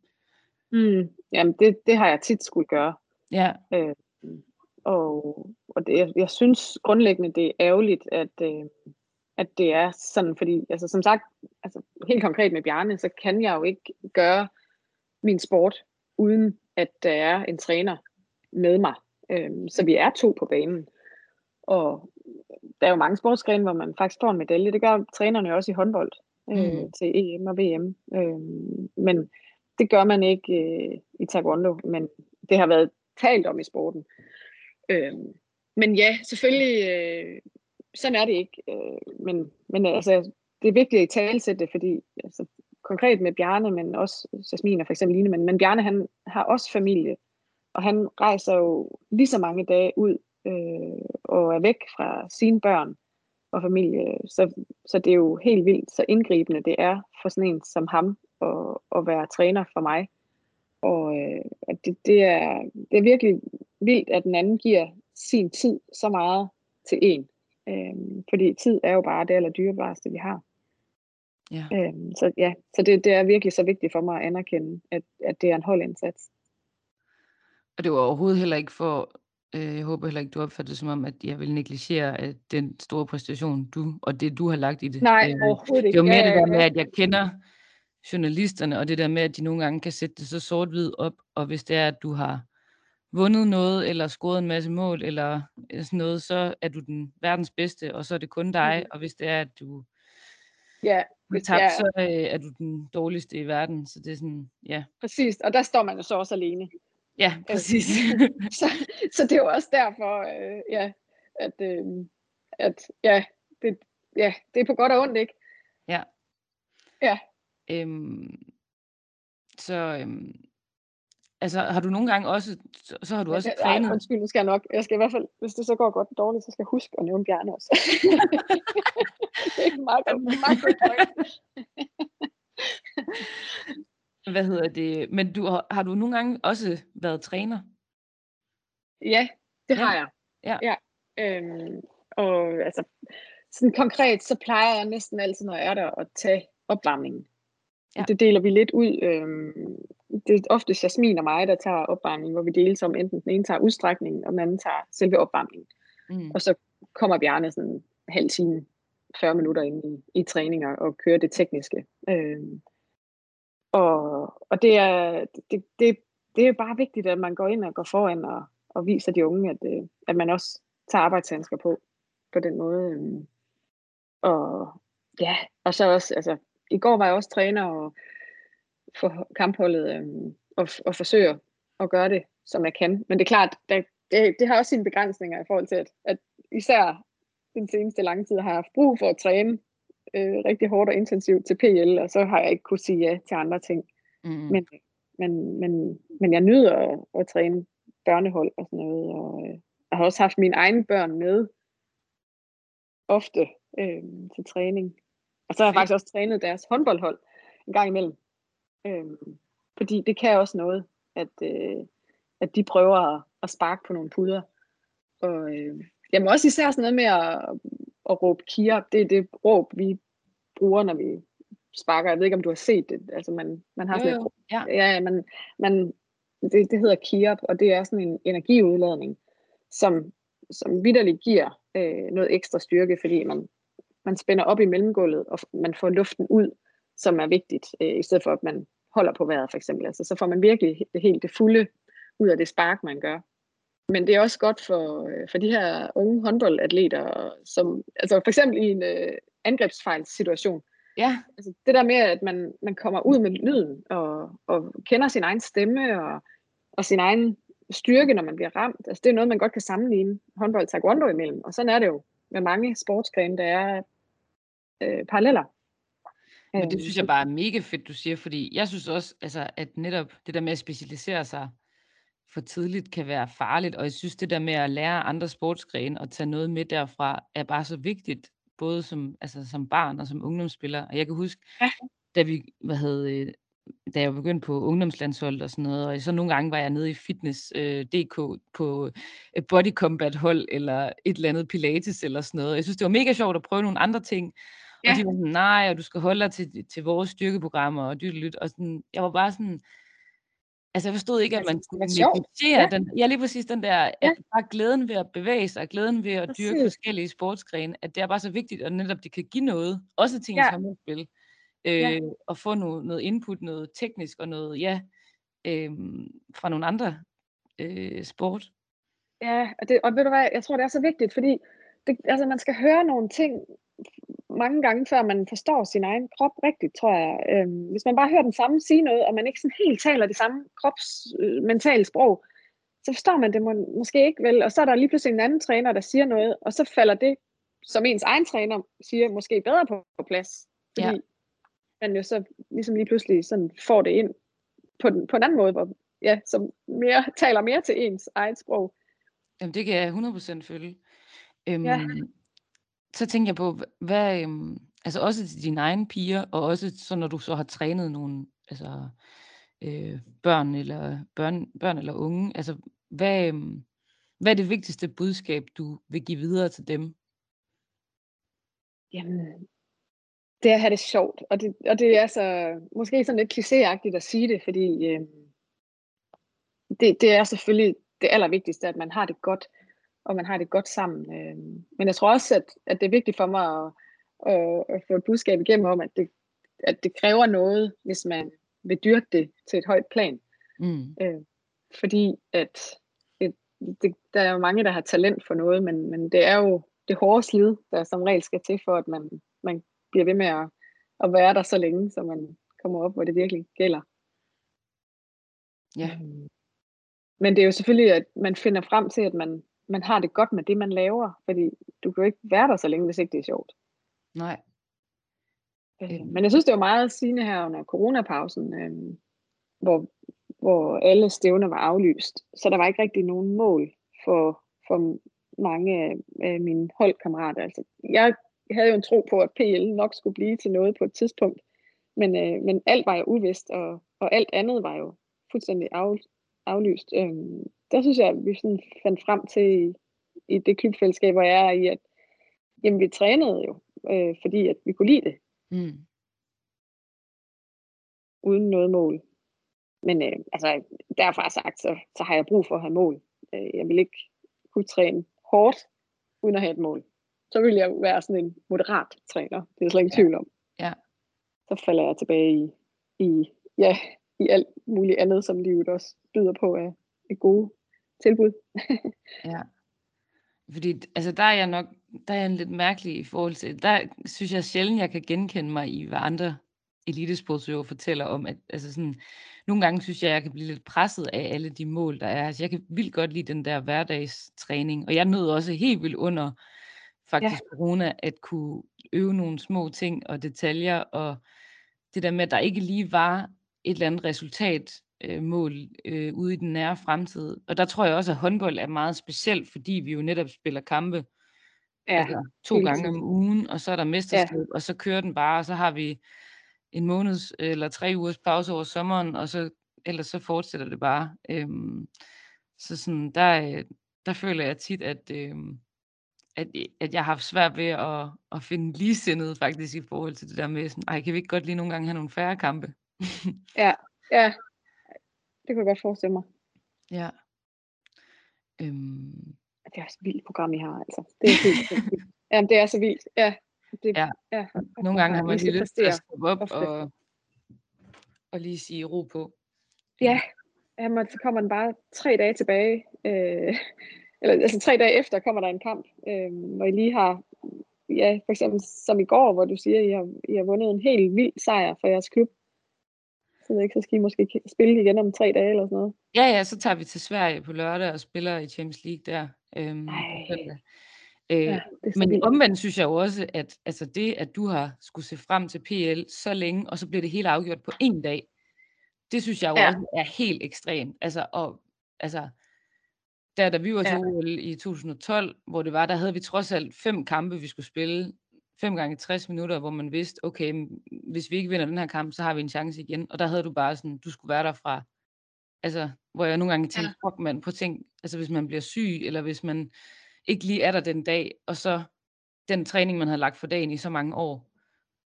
mm, jamen det, det har jeg tit skulle gøre. Ja, Øh, og og det, jeg, jeg synes grundlæggende, det er ærgerligt, at, øh, at det er sådan, fordi altså, som sagt, altså, helt konkret med Bjarne, så kan jeg jo ikke gøre min sport, uden at der er en træner med mig. Øh, så vi er to på banen. Og der er jo mange sportsgrene, hvor man faktisk får en medalje. Det gør trænerne også i håndbold øh, Mm. til EM og VM. Øh, men det gør man ikke øh, i taekwondo, men det har været talt om i sporten. Øh, men ja, selvfølgelig, øh, sådan er det ikke. Øh, men, men øh, altså, det er vigtigt at i talesætte det, fordi altså, konkret med Bjarne, men også Jasmin og for eksempel Line, men, men Bjarne han har også familie, og han rejser jo lige så mange dage ud øh, og er væk fra sine børn og familie. Så, så det er jo helt vildt, så indgribende det er for sådan en som ham at, at være træner for mig. Og øh, at det, det, er, det er virkelig vildt, at den anden giver sin tid så meget til en. Øhm, fordi tid er jo bare det aller dyrebareste, vi har. ja. Øhm, så ja, så det, det er virkelig så vigtigt for mig at anerkende, at, at det er en holdindsats. Og det var overhovedet heller ikke for, øh, jeg håber heller ikke, du opfatter det som om, at jeg vil negligere at den store præstation, du og det, du har lagt i det. Nej, Øh, overhovedet det ikke. er jo mere det der med, at jeg kender journalisterne, og det der med, at de nogle gange kan sætte det så sort-hvid op, og hvis det er, at du har vundet noget, eller scoret en masse mål, eller sådan noget, så er du den verdens bedste, og så er det kun dig. Mm. Og hvis det er, at du Ja, hvis- tabt, ja, så øh, er du den dårligste i verden. Så det er sådan, ja. præcis. Og der står man jo så også alene. Ja, præcis. så, så det er jo også derfor, øh, ja, at, øh, at ja, det, ja, det er på godt og ondt, ikke? Ja. Ja. Øhm, så øhm, altså, har du nogle gange også, så, har du også Ja, trænet. Ej, undskyld, nu skal jeg nok. Jeg skal i hvert fald, hvis det så går godt og dårligt, så skal jeg huske at nævne Bjarne også. det er meget. Meget godt. Hvad hedder det? Men du, har, har du nogle gange også været træner? Ja, det Ja. har jeg. Ja. ja. Øhm, og altså, sådan konkret, så plejer jeg næsten altid, når jeg er der, at tage opvarmningen. Ja. Det deler vi lidt ud. Øhm, det er ofte Jasmin og mig, der tager opvarmningen, hvor vi deles om, enten den ene tager udstrækningen, og den anden tager selve opvarmningen. Mm. Og så kommer Bjarne sådan en halv time, 40 minutter ind i, i træninger og kører det tekniske. Øhm, og, og det er, det, det, det er bare vigtigt, at man går ind og går foran og, og viser de unge, at, øh, at man også tager arbejdshandsker på, på den måde. øhm. Og ja, og så også, altså, i går var jeg også træner og for kampholdet øhm, og, og forsøger at gøre det, som jeg kan. Men det er klart, det, det, det har også sine begrænsninger i forhold til, at, at især den seneste lange tid har jeg haft brug for at træne øh, rigtig hårdt og intensivt til PL, og så har jeg ikke kunne sige ja til andre ting. Mm. Men, men, men, men jeg nyder at, at træne børnehold og sådan noget, og øh, jeg har også haft mine egne børn med ofte øh, til træning. Og så har jeg faktisk også trænet deres håndboldhold en gang imellem. Øh, fordi det kan også noget, at, øh, at de prøver at, at sparke på nogle puder. Og øh, jamen også især sådan noget med at, at råbe kier. Det er det råb, vi bruger, når vi sparker. Jeg ved ikke, om du har set det. Altså man, man har Jo, sådan et. Ja. Ja, man, man, det, det hedder Kiop, og det er sådan en energiudladning, som, som vidderligt giver øh, noget ekstra styrke, fordi man, man spænder op i mellemgulvet, og man får luften ud, som er vigtigt, øh, i stedet for at man holder på vejret for eksempel. Altså, så får man virkelig det helt det fulde ud af det spark, man gør. Men det er også godt for, øh, for de her unge håndboldatleter, som altså for eksempel i en øh, angrebsfejlssituation, Ja, altså det der med, at man, man kommer ud med lyden og, og kender sin egen stemme og, og sin egen styrke, når man bliver ramt. Altså det er noget, man godt kan sammenligne håndbold og taekwondo imellem. Og sådan er det jo med mange sportsgrene, der er øh, paralleller. Men det synes jeg bare er mega fedt, du siger, fordi jeg synes også, altså, at netop det der med at specialisere sig for tidligt kan være farligt, og jeg synes det der med at lære andre sportsgrene og tage noget med derfra, er bare så vigtigt, både som, altså, som barn og som ungdomsspiller. Og jeg kan huske, Ja. da vi, hvad hed, øh, da jeg begyndte på ungdomslandshold og sådan noget, og så nogle gange var jeg nede i fitness øh, DK på et body combat hold, eller et eller andet pilates eller sådan noget. Jeg synes, det var mega sjovt at prøve nogle andre ting, Ja. og de var sådan, nej, og du skal holde dig til, til vores styrkeprogrammer, og dyt, lyt, og sådan, jeg var bare sådan, altså jeg forstod ikke, at Altså, man skulle negligere Ja. den, ja lige præcis den der, at Ja. bare glæden ved at bevæge sig, glæden ved at dyrke Præcis. forskellige sportsgrene, at det er bare så vigtigt, at netop det kan give noget, også til ens Ja. håndboldspil, øh, Ja. og få noget, noget input, noget teknisk og noget, ja, øh, fra nogle andre øh, sport. Ja, og, det, og ved du hvad, jeg tror, det er så vigtigt, fordi det, altså, man skal høre nogle ting mange gange, før man forstår sin egen krop rigtigt, tror jeg. Øhm, hvis man bare hører den samme sige noget, og man ikke sådan helt taler det samme krops øh, mentale sprog, så forstår man det må, måske ikke vel, og så er der lige pludselig en anden træner, der siger noget, og så falder det, som ens egen træner siger, måske bedre på, på plads. Fordi Ja. man jo så ligesom lige pludselig sådan får det ind på, den, på en anden måde, hvor, ja, som mere, taler mere til ens eget sprog. Jamen, det kan jeg 100% følge. Øhm, Ja. Så tænker jeg på, hv- hvad, øhm, altså også til dine egne piger, og også så når du så har trænet nogle altså, øh, børn, eller børn, børn eller unge, altså hvad, øhm, hvad er det vigtigste budskab, du vil give videre til dem? Jamen, det er at have det sjovt, og det, og det er så måske sådan lidt klichéagtigt at sige det, fordi øh, det, det er selvfølgelig det allervigtigste, at man har det godt, og man har det godt sammen. Øh, men jeg tror også, at, at det er vigtigt for mig at, at, at få et budskab igennem om, at det, at det kræver noget, hvis man vil dyrke det til et højt plan. Mm. Øh, fordi at det, der er jo mange, der har talent for noget, men, men det er jo det hårde slid, der som regel skal til for, at man, man bliver ved med at, at være der så længe, så man kommer op, hvor det virkelig gælder. Ja. Men det er jo selvfølgelig, at man finder frem til, at man, man har det godt med det, man laver, fordi du kan jo ikke være der så længe, hvis ikke det er sjovt. Nej. Øh, Men jeg synes, det var meget sigende her under coronapausen, øh, hvor, hvor alle stævner var aflyst. Så der var ikke rigtig nogen mål for, for mange af mine holdkammerater. Altså, jeg havde jo en tro på, at PL nok skulle blive til noget på et tidspunkt, men, øh, men alt var jo uvist, og, og alt andet var jo fuldstændig af, aflyst. Øh, der synes jeg, at vi sådan fandt frem til i, i det klubfællesskab, hvor jeg er i, at jamen, vi trænede jo, øh, fordi at vi kunne lide det, Mm. uden noget mål. Men øh, altså, derfra sagt, så, så har jeg brug for at have mål. Øh, jeg vil ikke kunne træne hårdt, uden at have et mål. Så vil jeg være sådan en moderat træner. Det er jeg slet ikke Ja. tvivl om. Ja. Så falder jeg tilbage i, i, ja, i alt muligt andet, som livet også byder på af, af gode tilbud. Ja. Fordi altså, der er jeg nok der er jeg en lidt mærkelig i forhold til, der synes jeg sjældent, jeg kan genkende mig i, hvad andre elitesportsøvere fortæller om, at altså sådan, nogle gange synes jeg, jeg kan blive lidt presset af alle de mål, der er. Altså, jeg kan vildt godt lide den der hverdagstræning, og jeg nød også helt vildt under faktisk ja. corona, at kunne øve nogle små ting og detaljer, og det der med, at der ikke lige var et eller andet resultat, øh, mål øh, ude i den nære fremtid. Og der tror jeg også, at håndbold er meget specielt, fordi vi jo netop spiller kampe Ja, altså, to gange tiden. om ugen, og så er der mesterskab, ja. og så kører den bare, og så har vi en måneds eller tre ugers pause over sommeren, og så ellers så fortsætter det bare. Øhm, så sådan, der, der føler jeg tit, at, øhm, at, at jeg har haft svært ved at, at finde ligesindet faktisk i forhold til det der med, sådan, ej, kan vi ikke godt lige nogle gange have nogle færre kampe? Ja, ja. Det kunne jeg godt forestille mig. ja. Øhm, Det er også et vildt program, I har, altså. Det er sindssygt. Jamen, det er så vildt. Ja. Det, Ja. ja. nogle gange har man lige lyst til at stoppe op ofte. og, og lige sige ro på. Ja, jamen, så kommer den bare tre dage tilbage. Øh, eller altså tre dage efter kommer der en kamp, øh, hvor I lige har, ja, for eksempel som i går, hvor du siger, I har, I har vundet en helt vild sejr for jeres klub. Så, ved ikke, så skal I måske spille igen om tre dage eller sådan noget. Ja, ja, så tager vi til Sverige på lørdag og spiller i Champions League der. Øhm. Øh, Ja, det men vildt. omvendt synes jeg jo også, at altså det, at du har skulle se frem til PL så længe, og så bliver det hele afgjort på én dag, det synes jeg jo Ja. også er helt ekstremt. Altså, og, altså, der, da vi var til Ja. OL i 2012, hvor det var, der havde vi trods alt fem kampe, vi skulle spille. Fem gange 60 minutter, hvor man vidste, okay, hvis vi ikke vinder den her kamp, så har vi en chance igen. Og der havde du bare sådan, du skulle være der fra, altså, hvor jeg nogle gange tænkte, fuck man, på ting, altså hvis man bliver syg, eller hvis man ikke lige er der den dag, og så den træning, man havde lagt for dagen i så mange år.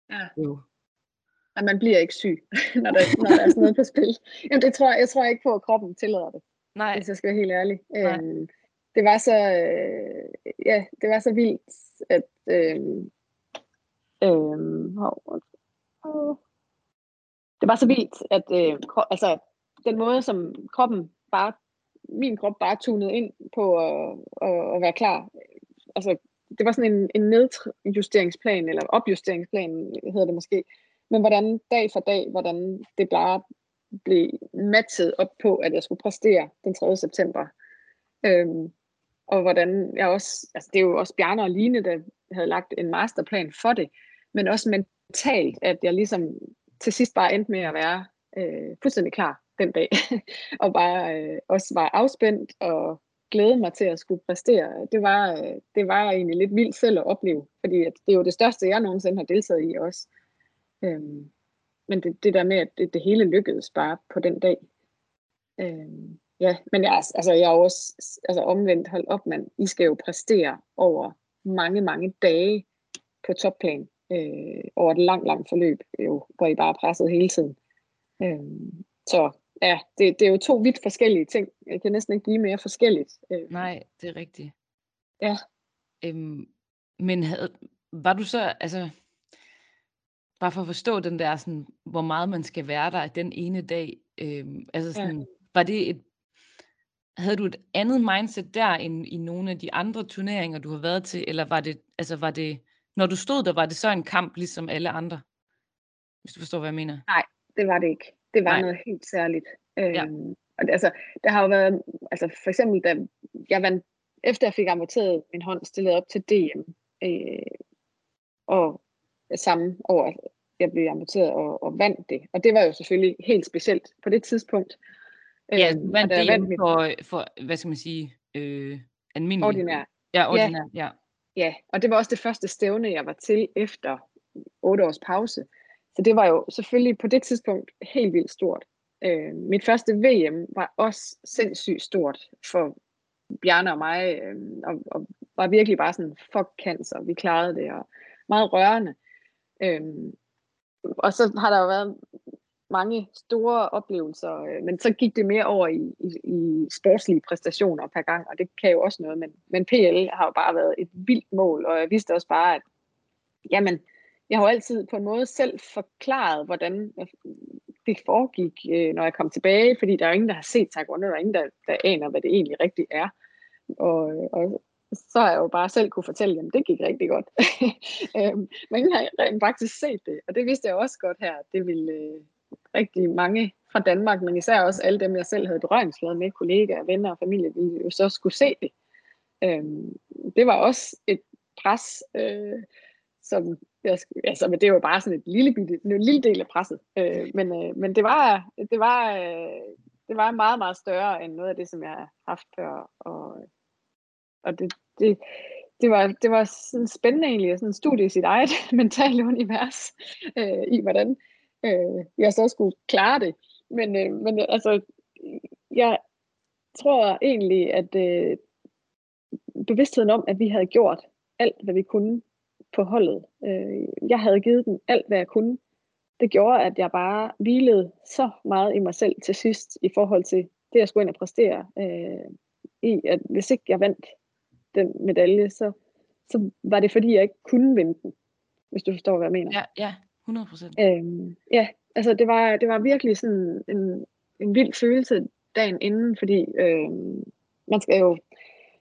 Ja. Jo. at man bliver ikke syg, når der, når der er sådan noget på spil. Jamen, det tror jeg, jeg tror ikke på, at kroppen tillader det, Nej, hvis jeg skal være helt ærlig. Nej. Øhm, det var så, øh, ja, det var så vildt, at øhm, øhm, hov, åh. det var så vildt, at øh, kro- altså, den måde, som kroppen bare, min krop bare tunede ind på at, at, at være klar. Altså, det var sådan en, en nedjusteringsplan, eller opjusteringsplan hedder det måske, men hvordan dag for dag, hvordan det bare blev matchet op på, at jeg skulle præstere den 3. september. Øhm, og hvordan jeg også, altså det er jo også Bjarne og Line, der havde lagt en masterplan for det, men også mentalt, at jeg ligesom til sidst bare endte med at være øh, fuldstændig klar den dag, og bare øh, også var afspændt og glæde mig til at skulle præstere. Det var, øh, det var egentlig lidt vildt selv at opleve, fordi at det er jo det største, jeg nogensinde har deltaget i også. Øhm, men det, det der med, at det, det hele lykkedes bare på den dag. Øhm, ja, men jeg, altså, jeg er også altså, omvendt, hold op, mand. I skal jo præstere over mange, mange dage på topplan. Øh, over et langt, langt forløb, jo, hvor I bare er presset hele tiden. Øhm, så ja, det, det er jo to vidt forskellige ting. Jeg kan næsten ikke blive mere forskelligt. Øh, nej, det er rigtigt. Ja. Øhm, men havde, var du så, altså, bare for at forstå den der, sådan, hvor meget man skal være der den ene dag, øhm, altså Ja. sådan, var det et, havde du et andet mindset der end i nogle af de andre turneringer, du har været til, eller var det, altså var det, når du stod der, var det så en kamp ligesom alle andre? Hvis du forstår, hvad jeg mener. Nej, det var det ikke. Det var Nej. noget helt særligt. Ja. Øhm, og det, altså, der har jo været, altså for eksempel, da jeg vandt, efter jeg fik amputeret min hånd, stillet op til DM, øh, og samme år, jeg blev amputeret og, og vandt det. Og det var jo selvfølgelig helt specielt på det tidspunkt. Ja, jeg DM vandt mit for, for, hvad skal man sige, øh, almindelig. ordinær. Ja, ordinær, ja. Ja, og det var også det første stævne, jeg var til efter otte års pause. Så det var jo selvfølgelig på det tidspunkt helt vildt stort. Øh, mit første VM var også sindssygt stort for Bjarne og mig, øh, og, og var virkelig bare sådan, fuck cancer, vi klarede det, og meget rørende. Øh, og så har der jo været mange store oplevelser, øh, men så gik det mere over i, i, i sportslige præstationer per gang, og det kan jo også noget, men, men PL har jo bare været et vildt mål, og jeg vidste også bare, at jamen, jeg har jo altid på en måde selv forklaret, hvordan øh, det foregik, øh, når jeg kom tilbage, fordi der er ingen, der har set taekwondo, der er ingen, der, der aner, hvad det egentlig rigtigt er. Og, og så har jeg jo bare selv kunne fortælle, at det gik rigtig godt. Øhm, men jeg har rent faktisk set det, og det vidste jeg også godt her, det ville rigtig mange fra Danmark, men især også alle dem, jeg selv havde berøringsflade med, kollegaer, venner og familie, ville jo så skulle se det. Øhm, det var også et pres, øh, som jeg, altså, men det var bare sådan et lille, bitte, en lille del af presset. Øh, men, øh, men det var, det var, øh, det var meget, meget større end noget af det, som jeg har haft før. Og, og det, det, det var, det var sådan spændende egentlig, sådan en studie i sit eget mentale univers, øh, i hvordan øh, jeg så skulle klare det. Men, øh, men øh, altså, jeg tror egentlig, at øh, bevidstheden om, at vi havde gjort alt, hvad vi kunne på holdet. Øh, jeg havde givet den alt, hvad jeg kunne. Det gjorde, at jeg bare hvilede så meget i mig selv til sidst, i forhold til det, jeg skulle ind og præstere. Øh, I at hvis ikke jeg vandt den medalje, så, så var det fordi, jeg ikke kunne vinde den. Hvis du forstår, hvad jeg mener. Ja, ja 100 procent. Øhm, ja, altså det var, det var virkelig sådan en, en vild følelse dagen inden, fordi øhm, man skal jo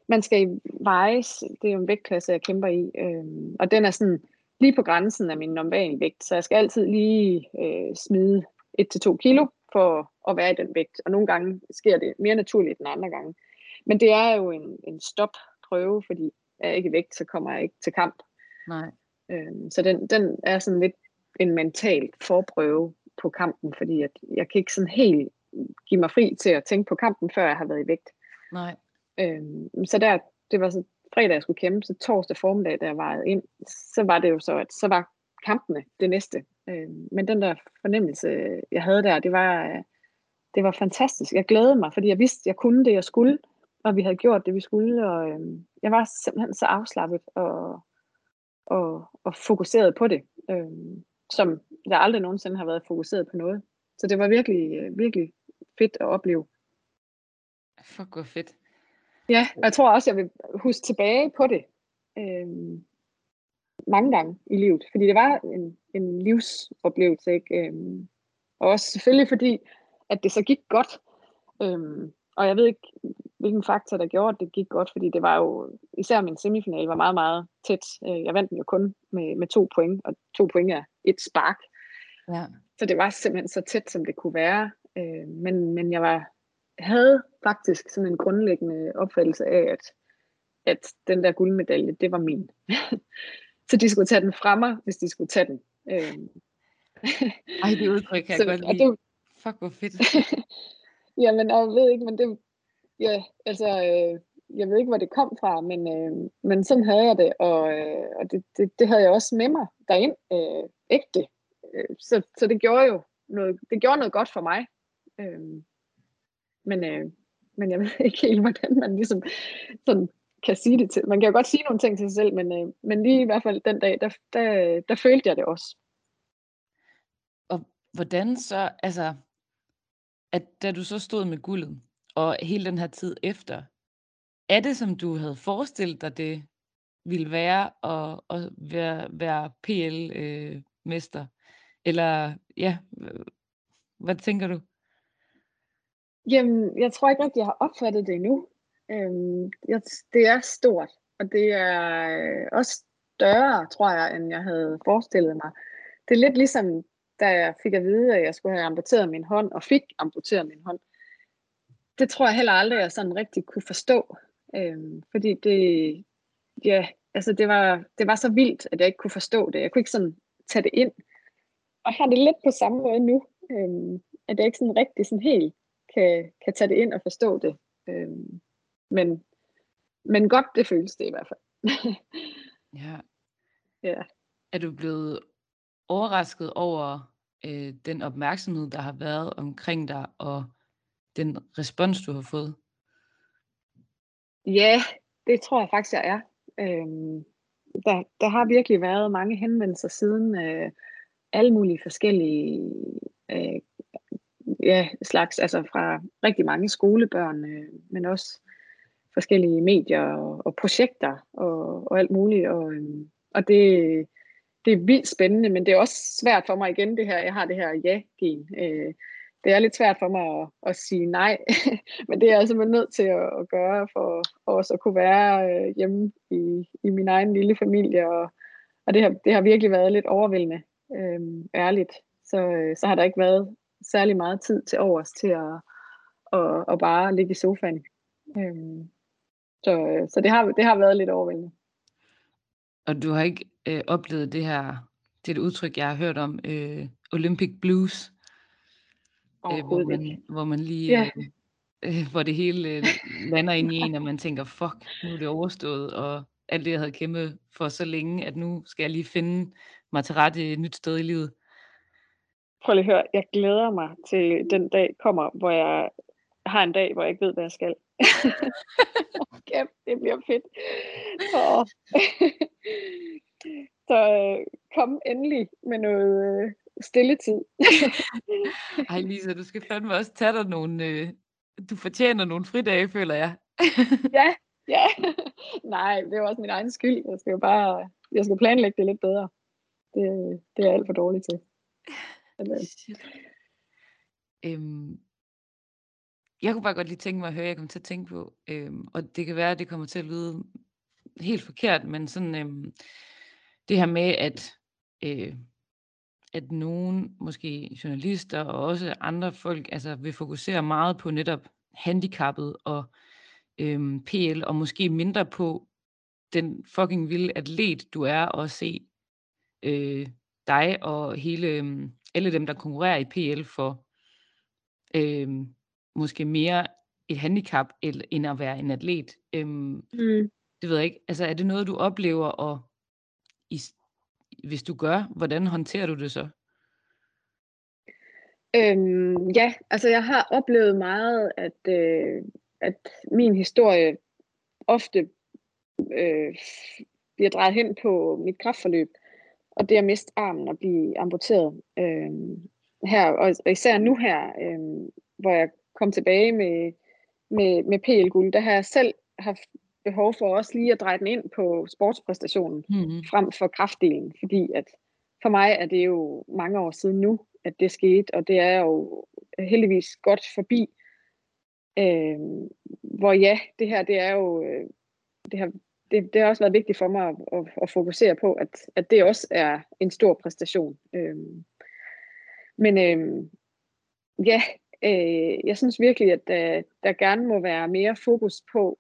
man skal vejes, det er jo en vægtklasse, jeg kæmper i, øhm, og den er sådan lige på grænsen af min normale vægt, så jeg skal altid lige øh, smide 1-2 kilo for at være i den vægt, og nogle gange sker det mere naturligt end andre gange. Men det er jo en, en stopprøve, fordi er jeg ikke i vægt, så kommer jeg ikke til kamp. Nej. Øhm, så den, den er sådan lidt en mental forprøve på kampen, fordi at jeg kan ikke sådan helt give mig fri til at tænke på kampen, før jeg har været i vægt. Nej. Øhm, så der, det var så fredag, jeg skulle kæmpe, så torsdag formiddag, da jeg vejede ind, så var det jo så, at så var kampene det næste. Øhm, men den der fornemmelse, jeg havde der, det var, det var fantastisk. Jeg glædede mig, fordi jeg vidste, jeg kunne det, jeg skulle, og vi havde gjort det, vi skulle, og øhm, jeg var simpelthen så afslappet og, og, og fokuseret på det, øhm, som jeg aldrig nogensinde har været fokuseret på noget. Så det var virkelig, virkelig fedt at opleve. Fuck, hvor fedt. Ja, og jeg tror også, jeg vil huske tilbage på det øhm, mange gange i livet, fordi det var en, en livsoplevelse, ikke? Øhm, og også selvfølgelig fordi, at det så gik godt. Øhm, og jeg ved ikke, hvilken faktor, der gjorde, at det gik godt, fordi det var jo, især min semifinal var meget, meget tæt. Øh, Jeg vandt den jo kun med, med to point, og to point er et spark. Ja. Så det var simpelthen så tæt, som det kunne være. Øh, men, men jeg var, havde faktisk sådan en grundlæggende opfattelse af, at, at den der guldmedalje, det var min. så de skulle tage den fra mig, hvis de skulle tage den. Øh, Ej, det udtryk kan jeg så, godt lide. det, Fuck, hvor fedt. Jamen, jeg ved ikke, men det, ja, altså, øh, jeg ved ikke, hvor det kom fra, men, øh, men sådan havde jeg det, og, øh, og det, det, det havde jeg også med mig derind, øh, ægte. Øh, så, så det gjorde jo noget, det gjorde noget godt for mig. Øh, men, øh, men jeg ved ikke helt, hvordan man ligesom sådan kan sige det til. Man kan jo godt sige nogle ting til sig selv, men, øh, men lige i hvert fald den dag, der, der, der følte jeg det også. Og hvordan så, altså, at da du så stod med guldet, og hele den her tid efter, er det som du havde forestillet dig, det ville være at, at være, være PL-mester? Øh, Eller ja, hvad tænker du? Jamen, jeg tror ikke rigtig, jeg har opfattet det endnu. Øhm, jeg, det er stort, og det er øh, også større, tror jeg, end jeg havde forestillet mig. Det er lidt ligesom, da jeg fik at vide, at jeg skulle have amputeret min hånd, og fik amputeret min hånd. Det tror jeg heller aldrig, jeg sådan rigtig kunne forstå. Øhm, fordi det, ja, altså det, var, det var så vildt, at jeg ikke kunne forstå det. Jeg kunne ikke sådan tage det ind. Og her er det lidt på samme måde nu, øhm, at jeg ikke sådan rigtig sådan helt kan, kan tage det ind og forstå det. Øhm, men, men godt, det føles det i hvert fald. Ja. ja. Er du blevet overrasket over øh, den opmærksomhed, der har været omkring dig, og den respons, du har fået? Ja, det tror jeg faktisk, jeg er. Øhm, der, der har virkelig været mange henvendelser siden øh, alle mulige forskellige øh, ja, slags, altså fra rigtig mange skolebørn, øh, men også forskellige medier og, og projekter og, og alt muligt. Og, øh, og det, det er vildt spændende, men det er også svært for mig igen, det her, jeg har det her ja-gen. Øh, det er lidt svært for mig at, at sige nej, men det er jeg simpelthen nødt til at, at gøre for også at kunne være øh, hjemme i, i min egen lille familie, og, og det, har, det har virkelig været lidt overvældende, øh, ærligt. Så, øh, så har der ikke været særlig meget tid til overs til at, at, at bare ligge i sofaen. Øh, så, øh, så det, har, det har været lidt overvældende. Og du har ikke øh, oplevet det her, det er et udtryk, jeg har hørt om, øh, Olympic Blues, øh, hvor, man, hvor man lige, Ja. øh, øh, hvor det hele øh, lander ind i en, og man tænker, fuck, nu er det overstået, og alt det, jeg havde kæmpet for så længe, at nu skal jeg lige finde mig til rette et nyt sted i livet. Prøv lige at høre, jeg glæder mig til den dag kommer, hvor jeg har en dag, hvor jeg ikke ved, hvad jeg skal. Kæft, det bliver fedt. Så, så øh, kom endelig med noget øh, stilletid. Ej Lisa, du skal fandme også tage dig nogle, øh, du fortjener nogle fridage, føler jeg. ja, ja. Nej, det er jo også min egen skyld. Jeg skal jo bare, jeg skal planlægge det lidt bedre. Det, det er jeg alt for dårligt til. Men, øh. Øhm, jeg kunne bare godt lige tænke mig at høre, jeg kom til at tænke på, øhm, og det kan være, at det kommer til at lyde helt forkert, men sådan øhm, det her med, at, øh, at nogen, måske journalister og også andre folk, altså vil fokusere meget på netop handicappet og øhm, PL, og måske mindre på den fucking vilde atlet, du er, og se øh, dig og hele, øh, alle dem, der konkurrerer i PL for øh, måske mere et handicap, end at være en atlet. Øhm, mm. det ved jeg ikke. Altså, er det noget, du oplever, og i, hvis du gør, hvordan håndterer du det så? Øhm, ja, altså jeg har oplevet meget, at, øh, at min historie ofte øh, bliver drejet hen på mit kraftforløb, og det at miste armen og blive amputeret. Øhm, her, og især nu her, øhm, hvor jeg kom tilbage med, med, med PL-guld, der har jeg selv haft behov for også lige at dreje den ind på sportspræstationen Mm-hmm. frem for kraftdelen, fordi at for mig er det jo mange år siden nu, at det skete, og det er jo heldigvis godt forbi. Øh, hvor ja, det her, det er jo, øh, det har, det, det har også været vigtigt for mig at, at, at fokusere på, at, at det også er en stor præstation. Øh, men øh, ja, øh, jeg synes virkelig, at der, der gerne må være mere fokus på,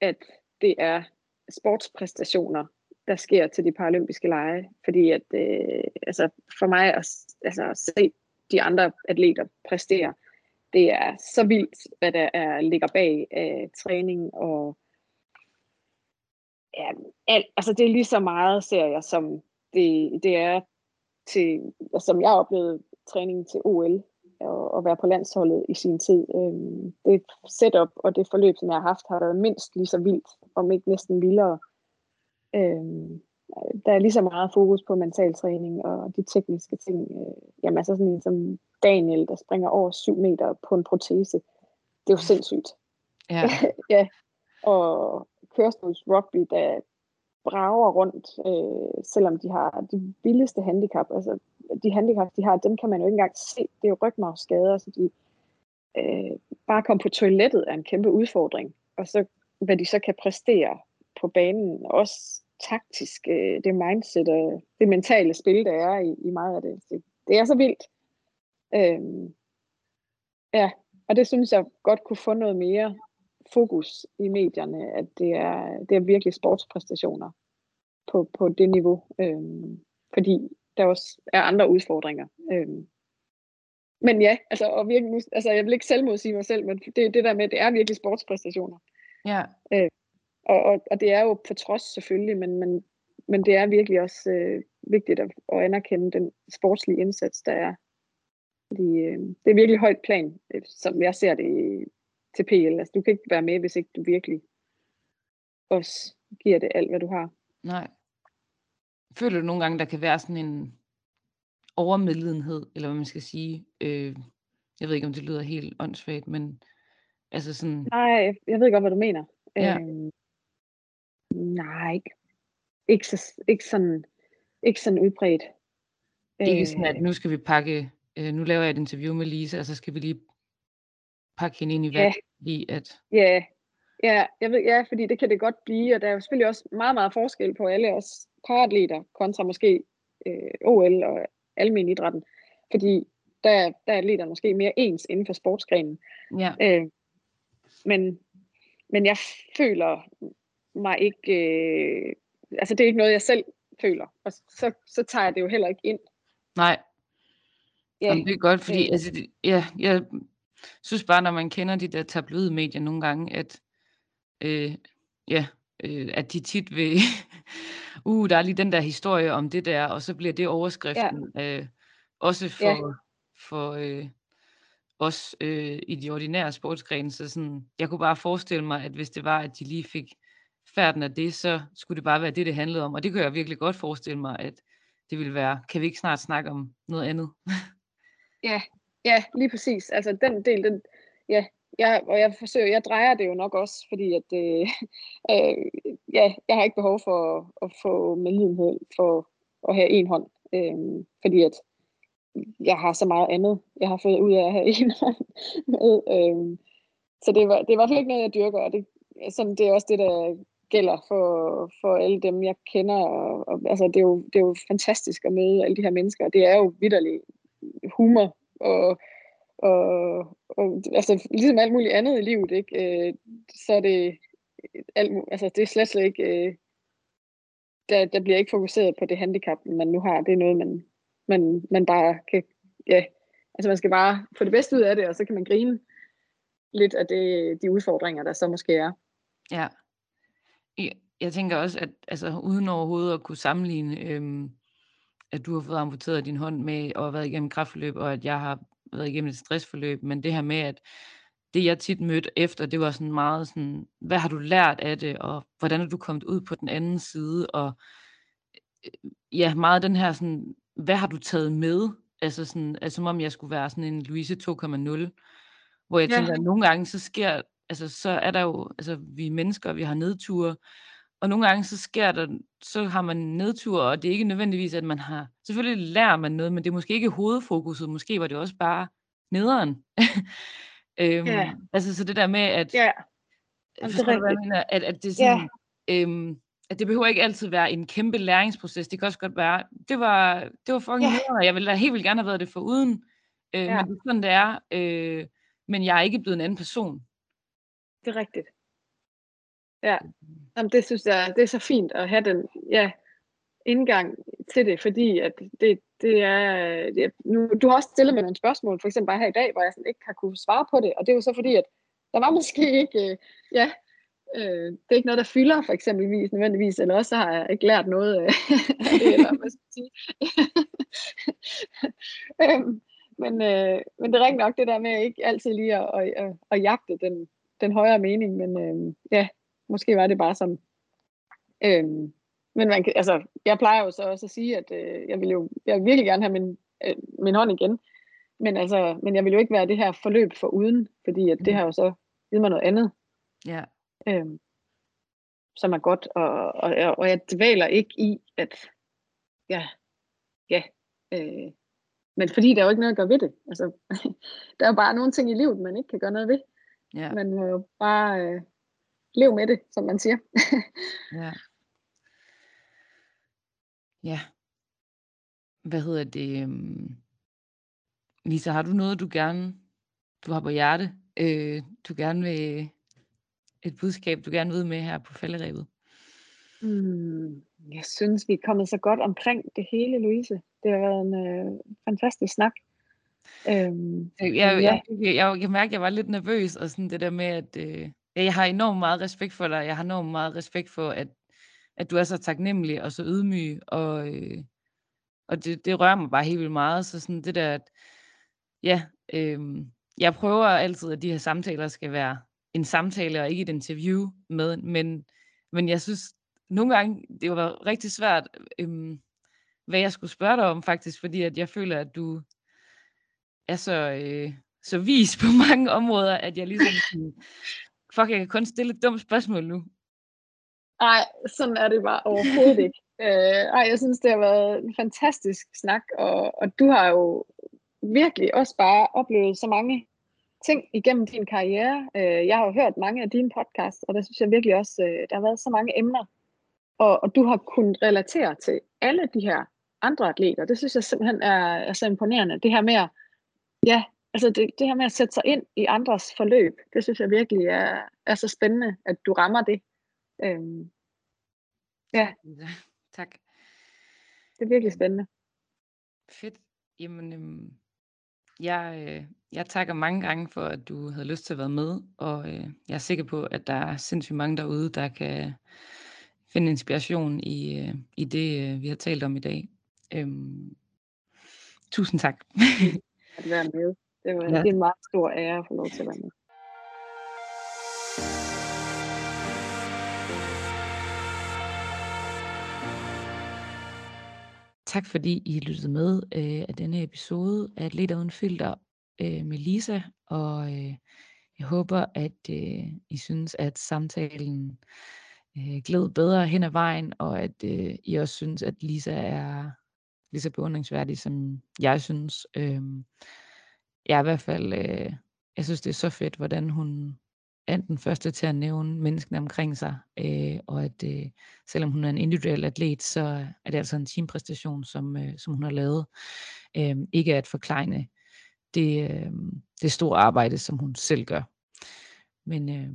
at det er sportspræstationer, der sker til de paralympiske lege. Fordi at, øh, altså for mig at, altså at se de andre atleter præstere, det er så vildt, hvad der er, ligger bag øh, træning og ja, alt, altså det er lige så meget, ser jeg, som det, det er til, altså, som jeg oplevede træningen til OL og, og være på landsholdet i sin tid. Øhm, det setup og det forløb, som jeg har haft, har været mindst lige så vildt, om ikke næsten vildere. Øhm, der er lige så meget fokus på mental træning og de tekniske ting. Øh, jamen altså sådan en som Daniel, der springer over 7 meter på en protese. Det er jo sindssygt. Ja. ja. Og kørestols rugby, der brager rundt, øh, selvom de har de vildeste handicap. Altså, de handicap, de har, dem kan man jo ikke engang se. Det er jo rygmavsskader, så de, øh, bare komme på toilettet er en kæmpe udfordring. Og så hvad de så kan præstere på banen, også taktisk, øh, det mindset og det mentale spil, der er i, i meget af det. det. Det er så vildt. Øh, ja, og det synes jeg godt kunne få noget mere fokus i medierne, at det er, det er virkelig sportspræstationer på, på det niveau. Øh, fordi der også er andre udfordringer. Øhm, men ja, altså, og virkelig, altså jeg vil ikke selvmodsige mig selv, men det, det der med, det er virkelig sportspræstationer. Ja. Øh, og, og, og det er jo på trods selvfølgelig, men, men, men det er virkelig også øh, vigtigt at, at anerkende den sportslige indsats, der er. Fordi øh, det er virkelig højt plan, øh, som jeg ser det i, til PL. Altså, du kan ikke være med, hvis ikke du virkelig også giver det alt, hvad du har. Nej. Føler du nogle gange, der kan være sådan en overmedlidenhed, eller hvad man skal sige? Øh, jeg ved ikke, om det lyder helt åndssvagt, men altså sådan... Nej, jeg ved godt, hvad du mener. Ja. Øhm, nej, ikke, ikke, så, ikke, sådan, ikke sådan udbredt. Ikke sådan, at nu skal vi pakke, øh, nu laver jeg et interview med Lise, og så skal vi lige pakke hende ind i vand, Ja. fordi at, Ja, ja, jeg ved, ja, fordi det kan det godt blive, og der er jo selvfølgelig også meget, meget forskel på alle os paratleter kontra måske øh, OL og almen idrætten, fordi der, der er atleterne måske mere ens inden for sportsgrenen. ja, Øh, men, men jeg føler mig ikke, øh, altså det er ikke noget, jeg selv føler, og så, så tager jeg det jo heller ikke ind. nej, Ja, Jamen, det er godt, fordi øh. altså, det- ja, jeg synes bare, når man kender de der tabloidmedier nogle gange, at øh, ja, øh, at de tit vil, uh, der er lige den der historie om det der, og så bliver det overskriften, øh, også for, Ja. for øh, os øh, i de ordinære sportsgrene, så sådan, jeg kunne bare forestille mig, at hvis det var, at de lige fik færden af det, så skulle det bare være det, det handlede om, og det kan jeg virkelig godt forestille mig, at det ville være, kan vi ikke snart snakke om noget andet? Ja, ja, lige præcis. Altså den del, den, ja, jeg, og jeg forsøger, jeg drejer det jo nok også, fordi at, øh, øh, ja, jeg har ikke behov for at, at få medlidenhed for at have en hånd, øh, fordi at jeg har så meget andet, jeg har fået ud af at have en hånd med. Øh, så det var, det er i hvert fald ikke noget, jeg dyrker, og det, sådan, det er også det, der gælder for, for alle dem, jeg kender. Og, og, altså, det, er jo, det er jo fantastisk at møde alle de her mennesker, og det er jo vidderlig humor og, og, og altså, ligesom alt muligt andet i livet, ikke? Øh, så er det alt, altså, det er slet, slet ikke, øh, der, der bliver ikke fokuseret på det handicap, man nu har. Det er noget, man, man, man bare kan, ja, altså man skal bare få det bedste ud af det, og så kan man grine lidt af det, de udfordringer, der så måske er. Ja. Jeg, tænker også, at altså, uden overhovedet at kunne sammenligne, øhm, at du har fået amputeret din hånd med og været igennem kræftforløb, og at jeg har været igennem et stressforløb, men det her med, at det jeg tit mødte efter, det var sådan meget sådan, hvad har du lært af det, og hvordan er du kommet ud på den anden side, og øh, ja, meget den her sådan, hvad har du taget med, altså sådan, altså som om jeg skulle være sådan en Louise 2,0, hvor jeg Ja. tænker, at nogle gange så sker, altså så er der jo, altså vi er mennesker, vi har nedture, og nogle gange så sker der, så har man nedtur, og det er ikke nødvendigvis, at man har, selvfølgelig lærer man noget, men det er måske ikke hovedfokuset, måske var det også bare nederen. øhm, Ja. Altså så det der med, at, Ja, Jamen, det hvad jeg mener, at, at det sådan, øhm, at det behøver ikke altid være en kæmpe læringsproces, det kan også godt være, det var, det var fucking Ja. nederen, jeg ville da helt vildt gerne have været det for uden, øh, Ja. men det er sådan, det er, øh, men jeg er ikke blevet en anden person. det er rigtigt. Ja, Jamen, det synes jeg, det er så fint at have den ja, indgang til det, fordi at det, det er, det, nu, du har også stillet mig nogle spørgsmål, for eksempel bare her i dag, hvor jeg sådan ikke har kunne svare på det, og det er jo så fordi, at der var måske ikke, øh, ja, øh, det er ikke noget, der fylder for eksempelvis nødvendigvis, eller også så har jeg ikke lært noget øh, af det, eller hvad skal jeg sige. øhm, men, øh, men det er rigtigt nok det der med ikke altid lige at, at, at, at jagte den, den højere mening, men øh, ja, måske var det bare sådan. Øhm, men man kan, altså, jeg plejer jo så også at sige, at øh, jeg vil jo jeg vil virkelig gerne have min, øh, min hånd igen, men, altså, men jeg vil jo ikke være det her forløb for uden, fordi at det har jo så givet mig noget andet, Ja, øhm, som er godt, og, og, og jeg dvæler ikke i, at ja, ja, øh, men fordi der er jo ikke noget at gøre ved det. Altså, der er bare nogle ting i livet, man ikke kan gøre noget ved. Ja. Man må jo bare øh, leve med det, som man siger. Ja. Ja. Hvad hedder det? øhm, Lisa, har du noget, du gerne, du har på hjerte, øh, du gerne vil, et budskab, du gerne vil med her på falderæbet? Mm, jeg synes, vi er kommet så godt omkring det hele, Louise. Det har været en øh, fantastisk snak. Øhm, Jeg, jeg, ja. jeg, jeg, jeg, jeg mærker, at jeg var lidt nervøs, og sådan det der med, at øh, jeg har enormt meget respekt for dig. Jeg har enormt meget respekt for, at, at du er så taknemmelig og så ydmyg, og, øh, og det, det rører mig bare helt vildt meget. Så sådan det der, at ja, øh, jeg prøver altid, at de her samtaler skal være en samtale og ikke et interview med, men, men jeg synes nogle gange, det var rigtig svært, øh, hvad jeg skulle spørge dig om faktisk, fordi at jeg føler, at du er så, øh, så vis på mange områder, at jeg ligesom sådan, fuck, jeg kan kun stille et dumt spørgsmål nu. Nej, sådan er det bare overhovedet ikke. Øh, ej, jeg synes, det har været en fantastisk snak, og, og du har jo virkelig også bare oplevet så mange ting igennem din karriere. Øh, jeg har jo hørt mange af dine podcasts, og der synes jeg virkelig også, øh, der har været så mange emner, og, og du har kunnet relatere til alle de her andre atleter. Det synes jeg simpelthen er, er så imponerende. Det her med at, ja, altså det, det her med at sætte sig ind i andres forløb, det synes jeg virkelig er, er så spændende, at du rammer det. Øhm, ja, Tak. det er virkelig spændende. Fedt. Jamen, øhm, jeg, øh, jeg takker mange gange for, at du havde lyst til at være med, og øh, jeg er sikker på, at der er sindssygt mange derude, der kan finde inspiration i, øh, i det, øh, vi har talt om i dag. Øhm, tusind tak. At være med. Det, var, Ja. er en meget stor ære at få lov til at være med. Tak fordi I lyttede med øh, af denne episode af Atleter Uden Filter øh, med Lisa, og øh, jeg håber, at øh, I synes, at samtalen øh, gled bedre hen ad vejen, og at øh, I også synes, at Lisa er lige så beundringsværdig, som jeg synes. Øh, jeg er i hvert fald, øh, jeg synes, det er så fedt, hvordan hun er den første til at nævne menneskene omkring sig, øh, og at øh, selvom hun er en individuel atlet, så er det altså en teampræstation, som, øh, som hun har lavet. Øh, ikke at forklejne det, øh, det store arbejde, som hun selv gør. Men øh,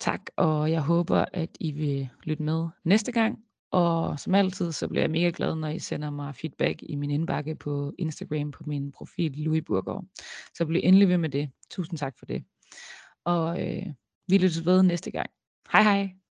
tak, og jeg håber, at I vil lytte med næste gang. Og som altid, så bliver jeg mega glad, når I sender mig feedback i min indbakke på Instagram på min profil Louis Burgov. Så bliv endelig ved med det. Tusind tak for det. Og øh, vi lyttes ved næste gang. Hej hej!